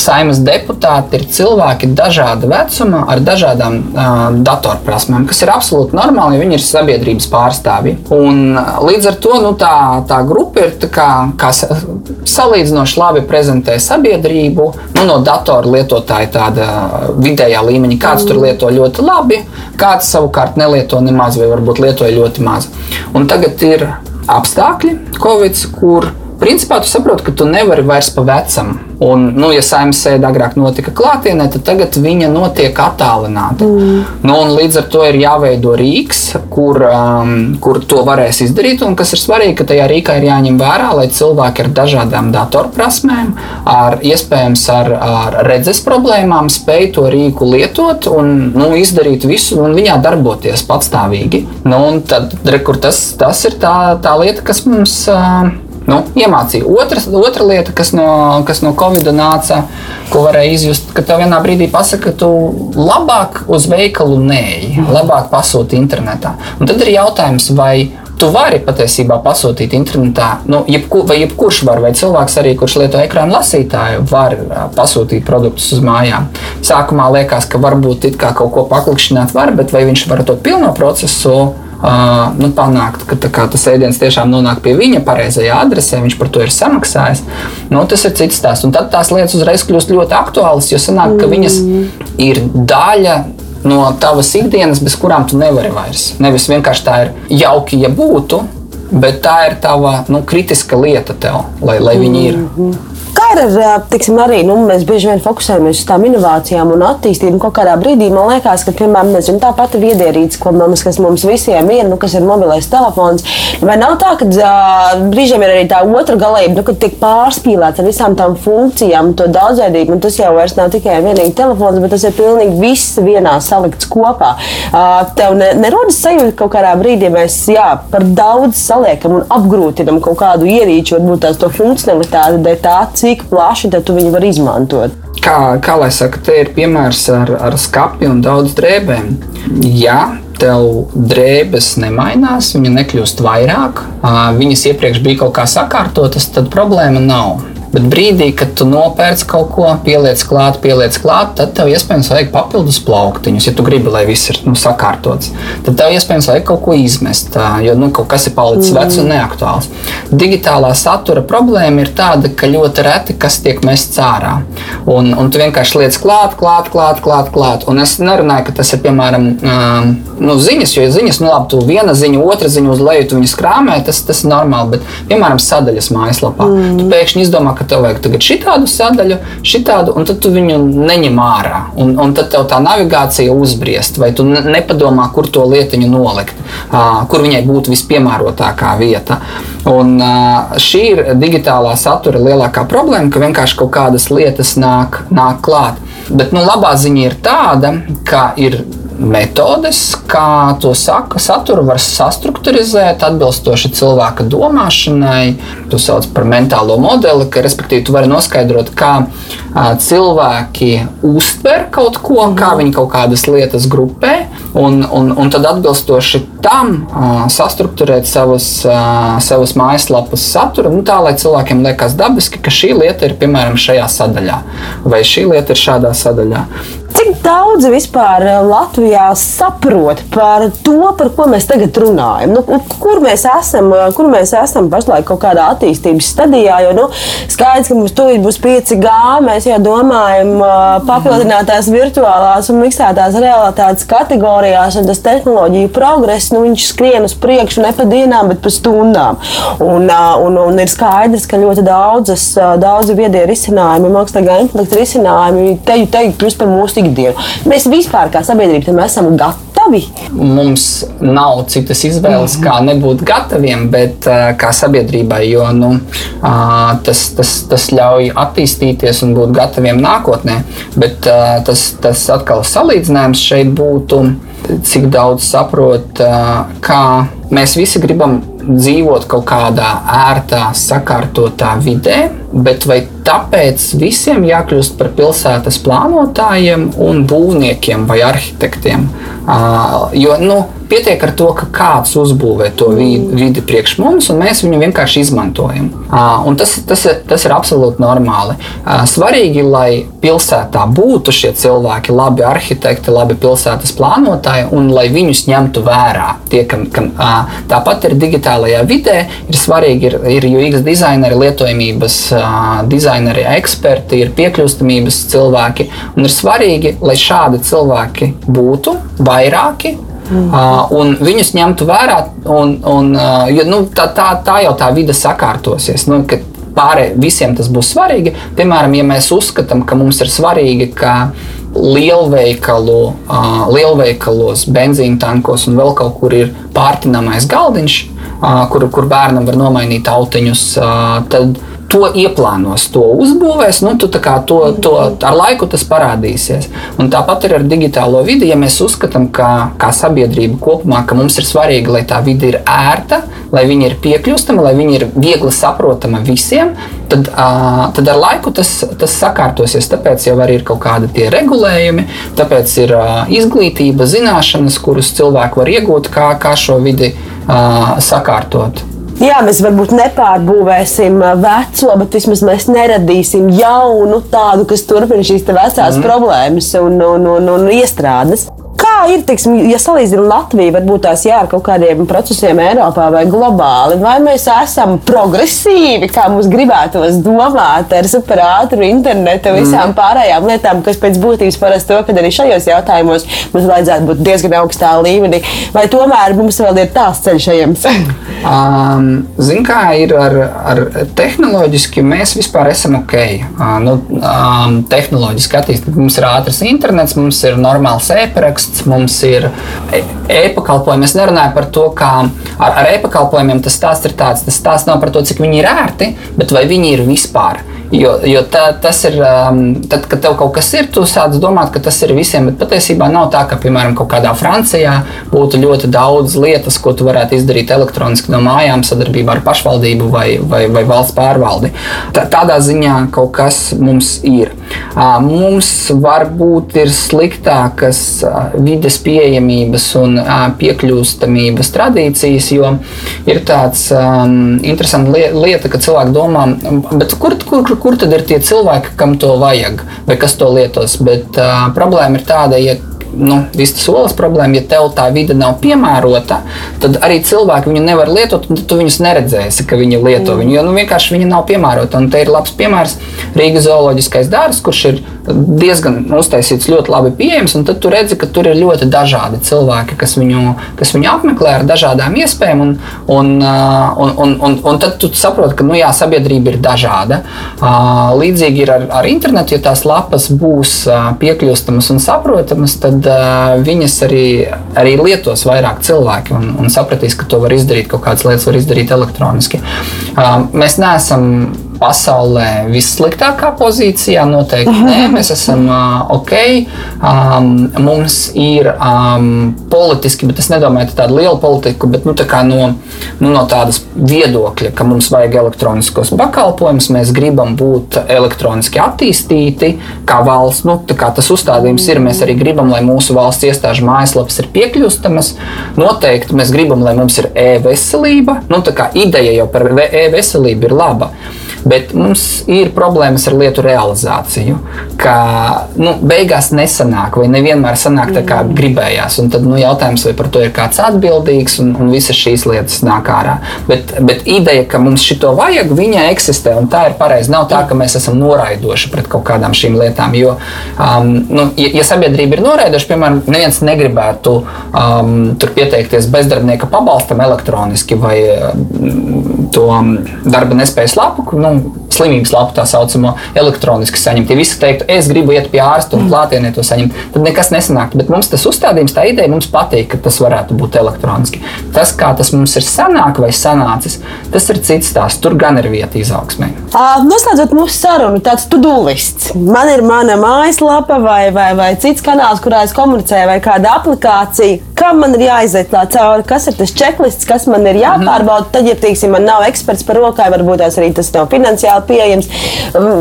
Saimas deputāti ir cilvēki dažāda vecuma, ar dažādām uh, datorprasmēm, kas ir absolūti normāli, jo viņi ir sabiedrības pārstāvji. Un, līdz ar to nu, tā, tā grupa ir tā kā, kā salīdzinoši labi prezentē sabiedrību. Nu, no datoru lietotāja tāda vidējā līmeņa, kāds tur lieto ļoti labi, kāds savukārt nelieto nemaz vai varbūt lietoja ļoti maz. Un tagad ir apstākļi, Covid, kur principā tu saproti, ka tu nevari vairs pa vecam. Un, nu, ja saimnes sēde agrāk notika klātienē, tad tagad viņa notiek attālināti. Mm. Nu, līdz ar to ir jāveido rīks, kur, um, kur to varēs izdarīt. Un kas ir svarīgi, ka tajā rīkā ir jāņem vērā, lai cilvēki ar dažādām datorprasmēm, ar iespējams ar, ar redzes problēmām, spēj to rīku lietot un nu, izdarīt visu un viņā darboties patstāvīgi. Nu, tad, re, tas, tas ir tā, tā lieta, kas mums. Uh, nu, iemācīja. Otra, otra lieta, kas no, kas no Covid nāca, ko varēja izjust, ka tev vienā brīdī pasaka, ka tu labāk uz veikalu neej, labāk pasūti internetā. Un tad ir jautājums, vai tu vari patiesībā pasūtīt internetā, nu, jebku, vai jebkurš var, vai cilvēks arī, kurš lieto ekrāna lasītāju, var pasūtīt produktus uz mājām. Sākumā liekas, ka varbūt it kā kaut ko paklikšķināt var, bet vai viņš var to pilno procesu uh, nu, panākt, ka kā, tas ēdiens tiešām nonāk pie viņa pareizajā adresē, viņš par to ir samaksājis. Nu, tas ir cits stāsts. Un tad tās lietas uzreiz kļūst ļoti aktuālas, jo sanāk, ka viņas ir daļa no tavas ikdienas, bez kurām tu nevari vairs. Nevis vienkārši tā ir jauki, ja būtu, bet tā ir tava nu, kritiska lieta tev, lai, lai viņi ir. Mm -hmm. Kā ir ar, tiksim, arī nu, mēs bieži vien fokusējamies uz tām inovācijām un attīstību. Kaut kādā brīdī man liekas, ka, piemēram, nezinu, tā pati viedierīce, ko mums, kas mums visiem ir, nu, kas ir mobilais telefons, vai nav tā, ka uh, brīžiem ir arī tā otra galība, nu, kad tiek pārspīlēts ar visām tām funkcijām, to daudzveidību, un tas jau vairs nav tikai vienīgi telefons, bet tas ir pilnīgi viss vienā salikts kopā. Uh, tev ne, nerodas sajūta, ka kaut kādā brīdī mēs jā, par daudz saliekam un apgrūtinam kaut kādu ierīču, varbūt tās to funkcionalitāti, tā cik plaši tu viņu vari izmantot. Kā, kā lai saka, te ir piemērs ar, ar skati un daudz drēbēm. Ja tev drēbes nemainās, viņa nekļūst vairāk, viņas iepriekš bija kaut kā sakārtotas, tad problēma nav. Bet brīdī, kad tu nopērci kaut ko, pieliec klāt, pieliec klāt, tad tev iespējams vajag papildus plauktiņus. Ja tu gribi, lai viss ir nu, sakārtots, tad tev iespējams vajag kaut ko izmest, jo nu, kaut kas ir palicis mm. vecs un neaktuāls. Digitālā satura problēma ir tāda, ka ļoti reti kas tiek mests ārā. Un, un tu vienkārši liec klāt, klāt, klāt, klāt. klāt. Un es nerunāju, ka tas ir piemēram nu, ziņas, jo ziņas, nu labi, tu viena ziņa, otra ziņa uz leju, tu viņas krāmē, tas, tas ir normāli. Bet, piemēram, sadaļas mājaslapā, mm. tu pēkšņi izdomā, ka tev vajag tagad šitādu sadaļu, šitādu, un tad tu viņu neņem ārā. Un, un tad tev tā navigācija uzbriest, vai tu nepadomā, kur to lietiņu nolikt, kur viņai būtu vispiemērotākā vieta. Un šī ir digitālā satura lielākā problēma, ka vienkārši kaut kādas lietas nāk, nāk klāt. Bet nu, labā ziņa ir tāda, ka ir metodes, kā to saka, saturu var sastruktūrizēt atbilstoši cilvēka domāšanai. To sauc par mentālo modeli, ka respektīvi tu vari noskaidrot, kā cilvēki uztver kaut ko, kā viņi kaut kādas lietas grupē, un, un, un tad atbilstoši tam sastruktūrēt savus, savus mājaslapas saturu, nu, tā lai cilvēkiem liekas dabiski, ka šī lieta ir piemēram šajā sadaļā, vai šī lieta ir šādā sadaļā. Cik daudz vispār Latvijā saprot par to, par ko mēs tagad runājam? Nu, kur, mēs esam, kur mēs esam pašlaik kaut kādā attīstības stadijā? Jo nu, skaidrs, ka mums tūlīt būs 5G, mēs jau domājam papildinātās virtuālās un miksētās realitātes kategorijās, un tas tehnoloģiju progress nu, skrien uz priekšu ne pa dienām, bet pa stundām. Un, un, un ir skaidrs, ka ļoti daudzas, daudzi viedie risinājumi, mākslīgā intelekta risinājumi, te jau teikt, kļūst par mūsu ikdienu. Mēs vispār kā sabiedrība tam esam gatavi. Mums nav citas izvēles, kā nebūt gataviem, bet uh, kā sabiedrībai, jo nu, tas, tas, tas ļauj attīstīties un būt gataviem nākotnē. Bet tas, tas atkal salīdzinājums šeit būtu, cik daudz saprot, kā mēs visi gribam dzīvot kaut kādā ērtā, sakārtotā vidē, bet vai tāpēc visiem jākļūst par pilsētas plānotājiem un būvniekiem vai arhitektiem? Uh, jo, nu, pietiek ar to, ka kāds uzbūvē to vidi, vidi priekš mums, un mēs viņu vienkārši izmantojam. Un tas, tas, ir, tas ir absolūti normāli. Svarīgi, lai pilsētā būtu šie cilvēki, labi arhitekti, labi pilsētas plānotāji, un lai viņus ņemtu vērā. Tie, kam, kam, tāpat ir digitālajā vidē, ir svarīgi, ir, ir UX dizaineri, lietojamības dizaineri, eksperti, ir piekļūstamības cilvēki, un ir svarīgi, lai šādi cilvēki būtu vairāki. Mm. Uh, un viņus ņemtu vērā, un, un, uh, jo, nu, tā, tā, tā jau tā vide sakārtosies. Nu, pārējiem visiem tas būs svarīgi. Piemēram, ja mēs uzskatām, ka mums ir svarīgi, ka lielveikalu, uh, lielveikalos, benzīna tankos un vēl kaut kur ir pārtinamais galdiņš, kur, kur bērnam var nomainīt autiņus, tad to ieplānos, to uzbūvēs, nu, tu, to, to, ar laiku tas parādīsies. Un tāpat ir ar digitālo vidi. Ja mēs uzskatām, ka kā sabiedrība kopumā, ka mums ir svarīgi, lai tā vide ir ērta, lai viņa ir piekļūstama, lai viņa ir viegli saprotama visiem, tad, uh, tad ar laiku tas, tas sakārtosies. Tāpēc jau arī ir kaut kādi tie regulējumi, tāpēc ir uh, izglītība, zināšanas, kuras cilvēki var iegūt, kā, kā šo vidi uh, sakārtot. Jā, mēs varbūt nepārbūvēsim uh, veco, bet vismaz mēs neradīsim jaunu tādu, kas turpina šīs vecās mm. problēmas un, un, un, un iestrādes. Kā ir, teiksim, ja salīdzinām Latviju, varbūt tās jā, ar kaut kādiem procesiem Eiropā vai globāli, vai mēs esam progresīvi, kā mums gribētos domāt, ar superātru internetu un visām mm. pārējām lietām, kas pēc būtības parasti to, ka arī šajos jautājumos mums vajadzētu būt diezgan augstā līmenī, vai tomēr mums vēl ir tās ceļš ejams? um, Ziniet, kā ir ar, ar tehnoloģiski, mēs vispār esam ok. Uh, nu, um, tehnoloģiski attīstīti. Mums ir ātrs internets, mums ir normāls e-paraksts stāsts. Mums ir e-pakalpojumi. Es nerunāju par to, kā ar, ar e-pakalpojumiem tas stāsts ir tāds. Tas stāsts nav par to, cik viņi ir ērti, bet vai viņi ir vispār. Jo, jo tā, tas ir, um, tad, kad tev kaut kas ir, tu sāc domāt, ka tas ir visiem, bet patiesībā nav tā, ka, piemēram, kaut kādā Francijā būtu ļoti daudz lietas, ko tu varētu izdarīt elektroniski no mājām, sadarbībā ar pašvaldību vai, vai, vai valsts pārvaldi. Tā, tādā ziņā kaut kas mums ir. Uh, mums varbūt ir sliktākas uh, vides pieejamības un uh, piekļūstamības tradīcijas, jo ir tāds um, interesants lieta, ka cilvēki domā, kur, kur, kur tad ir tie cilvēki, kam to vajag, vai kas to lietos. Bet uh, problēma ir tāda, ja nu, vistas olas problēma. Ja tev tā vide nav piemērota, tad arī cilvēki viņu nevar lietot, un tu viņus neredzēsi, ka viņi lieto mm. viņu. Jo nu, vienkārši viņa nav piemērota. Un te ir labs piemērs Rīgas zooloģiskais dārzs, kurš ir diezgan uztaisīts, ļoti labi pieejams. Tad tu redzi, ka tur ir ļoti dažādi cilvēki, kas viņu, kas viņu apmeklē ar dažādām iespējām. Un, un, un, un, un, un tad tu saproti, ka nu, jā, sabiedrība ir dažāda. Līdzīgi ir ar, ar internetu, ja tās lapas būs piekļūstamas un saprotamas, tad tad uh, viņas arī, arī lietos vairāk cilvēki un, un sapratīs, ka to var izdarīt, kaut kādas lietas var izdarīt elektroniski. Uh, mēs neesam pasaulē vissliktākā pozīcijā. Noteikti nē, mēs esam uh, ok. Um, mums ir um, politiski, bet es nedomāju tādu lielu politiku, bet nu, tā no, nu, no tādas viedokļa, ka mums vajag elektroniskos pakalpojumus, mēs gribam būt elektroniski attīstīti kā valsts. Nu, kā tas uzstādījums ir, mēs arī gribam, lai mūsu valsts iestāžu mājaslapas ir piekļūstamas. Noteikti mēs gribam, lai mums ir e-veselība. Nu, ideja jau par e-veselību ir laba. Bet mums ir problēmas ar lietu realizāciju, ka nu, beigās nesanāk, vai nevienmēr sanāk tā, kā gribējās. Un tad nu, jautājums, vai par to ir kāds atbildīgs, un, un visas šīs lietas nāk ārā. Bet, bet ideja, ka mums šito vajag, viņa eksistē, un tā ir pareizi. Nav tā, ka mēs esam noraidoši pret kaut kādām šīm lietām. Jo, um, nu, ja, ja sabiedrība ir noraidoša, piemēram, neviens negribētu um, pieteikties bezdarbnieka pabalstam elektroniski vai um, to um, darba nespējas lapu. Nu, slimības lapu tā saucamo elektroniski saņemt. Ja visi teiktu, es gribu iet pie ārsta un mm. klātienē to saņemt, tad nekas nesanāktu. Bet mums tas uzstādījums, tā ideja mums patīk, ka tas varētu būt elektroniski. Tas, kā tas mums ir sanāk vai sanācis, tas ir cits stāsts. Tur gan ir vieta izaugsmē. Noslēdzot mūsu sarunu, tāds tudulists. Man ir mana mājaslapa vai, vai, vai cits kanāls, kurā es komunicēju, vai kāda aplikācija. kam man ir jāiziet cauri, kas ir tas checklists, kas man ir jāpārbauda. Tad, ja teiksim, man nav eksperts par rokai, varbūt tās arī tas nav finansiāli pieejams,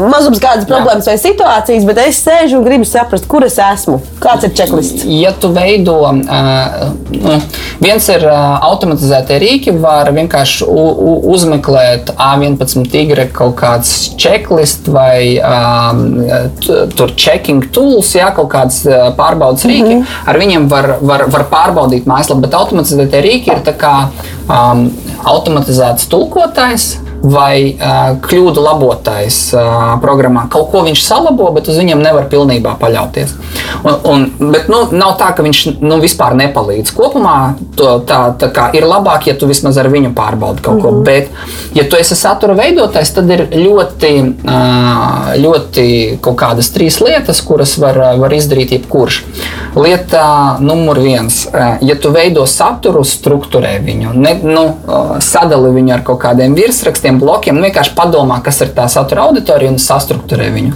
mazums kādas problēmas vai situācijas, bet es sēžu un gribu saprast, kur es esmu. Kāds ir checklists? Ja tu veido, uh, viens ir uh, automatizētie rīki, var vienkārši uzmeklēt A11 tigre kaut kāds checklist vai um, tur checking tools, jā, kaut kāds uh, pārbaudas rīki. Mm -hmm. Ar viņiem var, var, var pārbaudīt mājaslapu, bet automatizētie rīki ir tā kā um, automatizēts tulkotājs vai uh, kļūdu labotājs uh, programmā. Kaut ko viņš salabo, bet uz viņiem nevar pilnībā paļauties. Un, un, bet nu, nav tā, ka viņš nu, vispār nepalīdz. Kopumā to, tā, tā ir labāk, ja tu vismaz ar viņu pārbaudi kaut mm -hmm. ko. Bet, ja tu esi satura veidotājs, tad ir ļoti, uh, ļoti kaut kādas trīs lietas, kuras var, var izdarīt jebkurš. Lieta numur viens. Uh, ja tu veido saturu, struktūrē viņu, ne, nu, uh, sadali viņu ar kaut kādiem virsrakstiem tiem blokiem, nu, vienkārši padomā, kas ir tā satura auditorija un sastruktūrē viņu.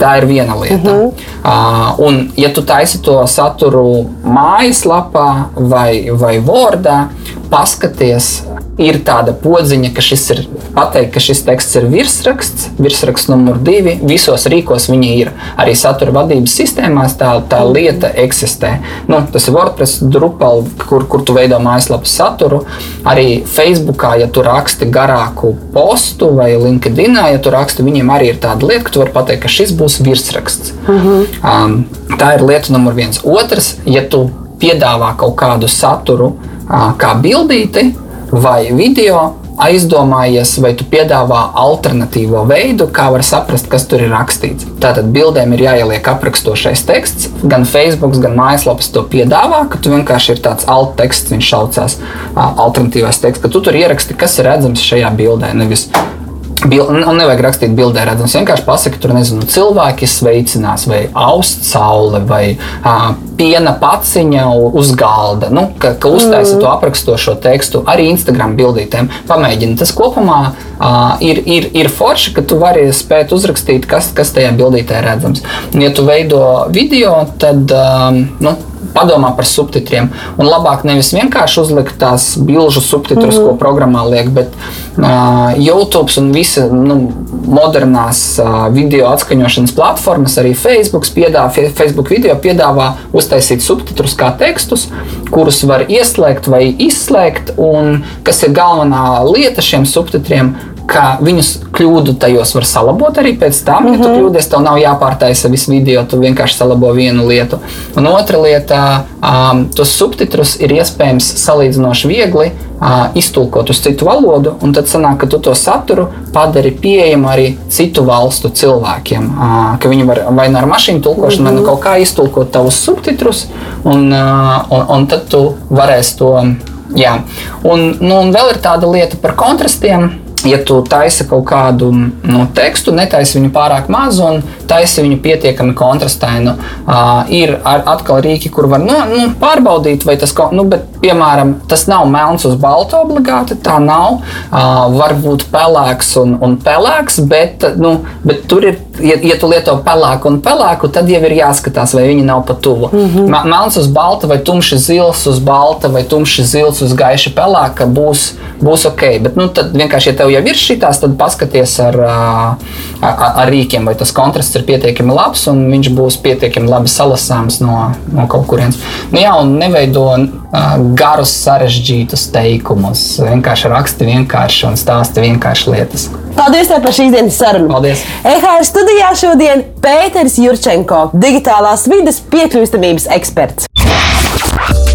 Tā ir viena lieta. Uh -huh. uh, un, ja tu taisi to saturu mājaslapā vai, vai Wordā, paskaties, ir tāda podziņa, ka šis ir pateikt, ka šis teksts ir virsraksts, virsraksts numur divi. Visos rīkos viņi ir. Arī satura vadības sistēmās tā, tā lieta eksistē. Nu, tas ir WordPress, Drupal, kur, kur tu veido mājaslapas saturu. Arī Facebookā, ja tu raksti garāku postu vai LinkedInā, ja tu raksti, viņiem arī ir tāda lieta, ka tu vari pateikt, ka šis būs virsraksts. Uh mhm. -huh. um, tā ir lieta numur viens. Otrs, ja tu piedāvā kaut kādu saturu uh, kā bildīti, vai video, aizdomājies, vai tu piedāvā alternatīvo veidu, kā var saprast, kas tur ir rakstīts. Tātad bildēm ir jāieliek aprakstošais teksts. Gan Facebook, gan mājaslapas to piedāvā, ka tu vienkārši ir tāds alt teksts, viņš saucās alternatīvais teksts, ka tu tur ieraksti, kas ir redzams šajā bildē. Nevis Bil, un nevajag rakstīt bildē, redzams, vienkārši pasakot, tur nezinu, cilvēki sveicinās, vai aust saule, vai uh, piena paciņa uz galda. Nu, ka, ka uztaisa mm. to aprakstošo tekstu arī Instagram bildītēm. Pamēģini. Tas kopumā uh, ir, ir, ir forši, ka tu vari spēt uzrakstīt, kas, kas tajā bildītē redzams. Un, ja tu veido video, tad um, nu, padomā par subtitriem. Un labāk nevis vienkārši uzlikt tās bilžu subtitrus, mm. ko programmā liek, bet uh, YouTube un visa nu, modernās uh, video atskaņošanas platformas, arī Facebook, piedāvā, Facebook video piedāvā uztaisīt subtitrus kā tekstus, kurus var ieslēgt vai izslēgt. Un kas ir galvenā lieta šiem subtitriem? Ka viņus kļūdu tajos var salabot arī pēc tam. Mm -hmm. Ja tu mhm. kļūdies, tev nav jāpārtaisa viss video, tu vienkārši salabo vienu lietu. Un otra lieta, um, tos subtitrus ir iespējams salīdzinoši viegli uh, iztulkot uz citu valodu, un tad sanāk, ka tu to saturu padari pieejamu arī citu valstu cilvēkiem. Uh, ka viņi var vai nu ar mašīnu tulkošanu, mm -hmm. vai nu kaut kā iztulkot tavus subtitrus, un, uh, un, un tad tu varēsi to. Jā. Un, nu, un vēl ir tāda lieta par kontrastiem ja tu taisi kaut kādu nu, tekstu, netaisi viņu pārāk mazu un taisi viņu pietiekami kontrastainu, uh, ir ar, atkal rīki, kur var nu, nu, pārbaudīt, vai tas, nu, bet, piemēram, tas nav melns uz baltu obligāti, tā nav. Uh, var būt pelēks un, un pelēks, bet, nu, bet tur ir, ja, ja tu lieto pelēku un pelēku, tad jau ir jāskatās, vai viņi nav pa tuvu. Mm -hmm. Melns uz balta vai tumši zils uz balta vai tumši zils uz gaiša pelēka būs, būs ok, bet nu, tad vienkārši, ja tev tev jau ir šitās, tad paskaties ar, ar, ar rīkiem, vai tas kontrasts ir pietiekami labs un viņš būs pietiekami labi salasāms no, no kaut kurienes. Nu, jā, un neveido garus, sarežģītus teikumus. Vienkārši raksti vienkārši un stāsti vienkārši lietas. Paldies par šīs dienas sarunu. Paldies. EHR studijā šodien Pēters Jurčenko, digitālās vidas piekļūstamības eksperts.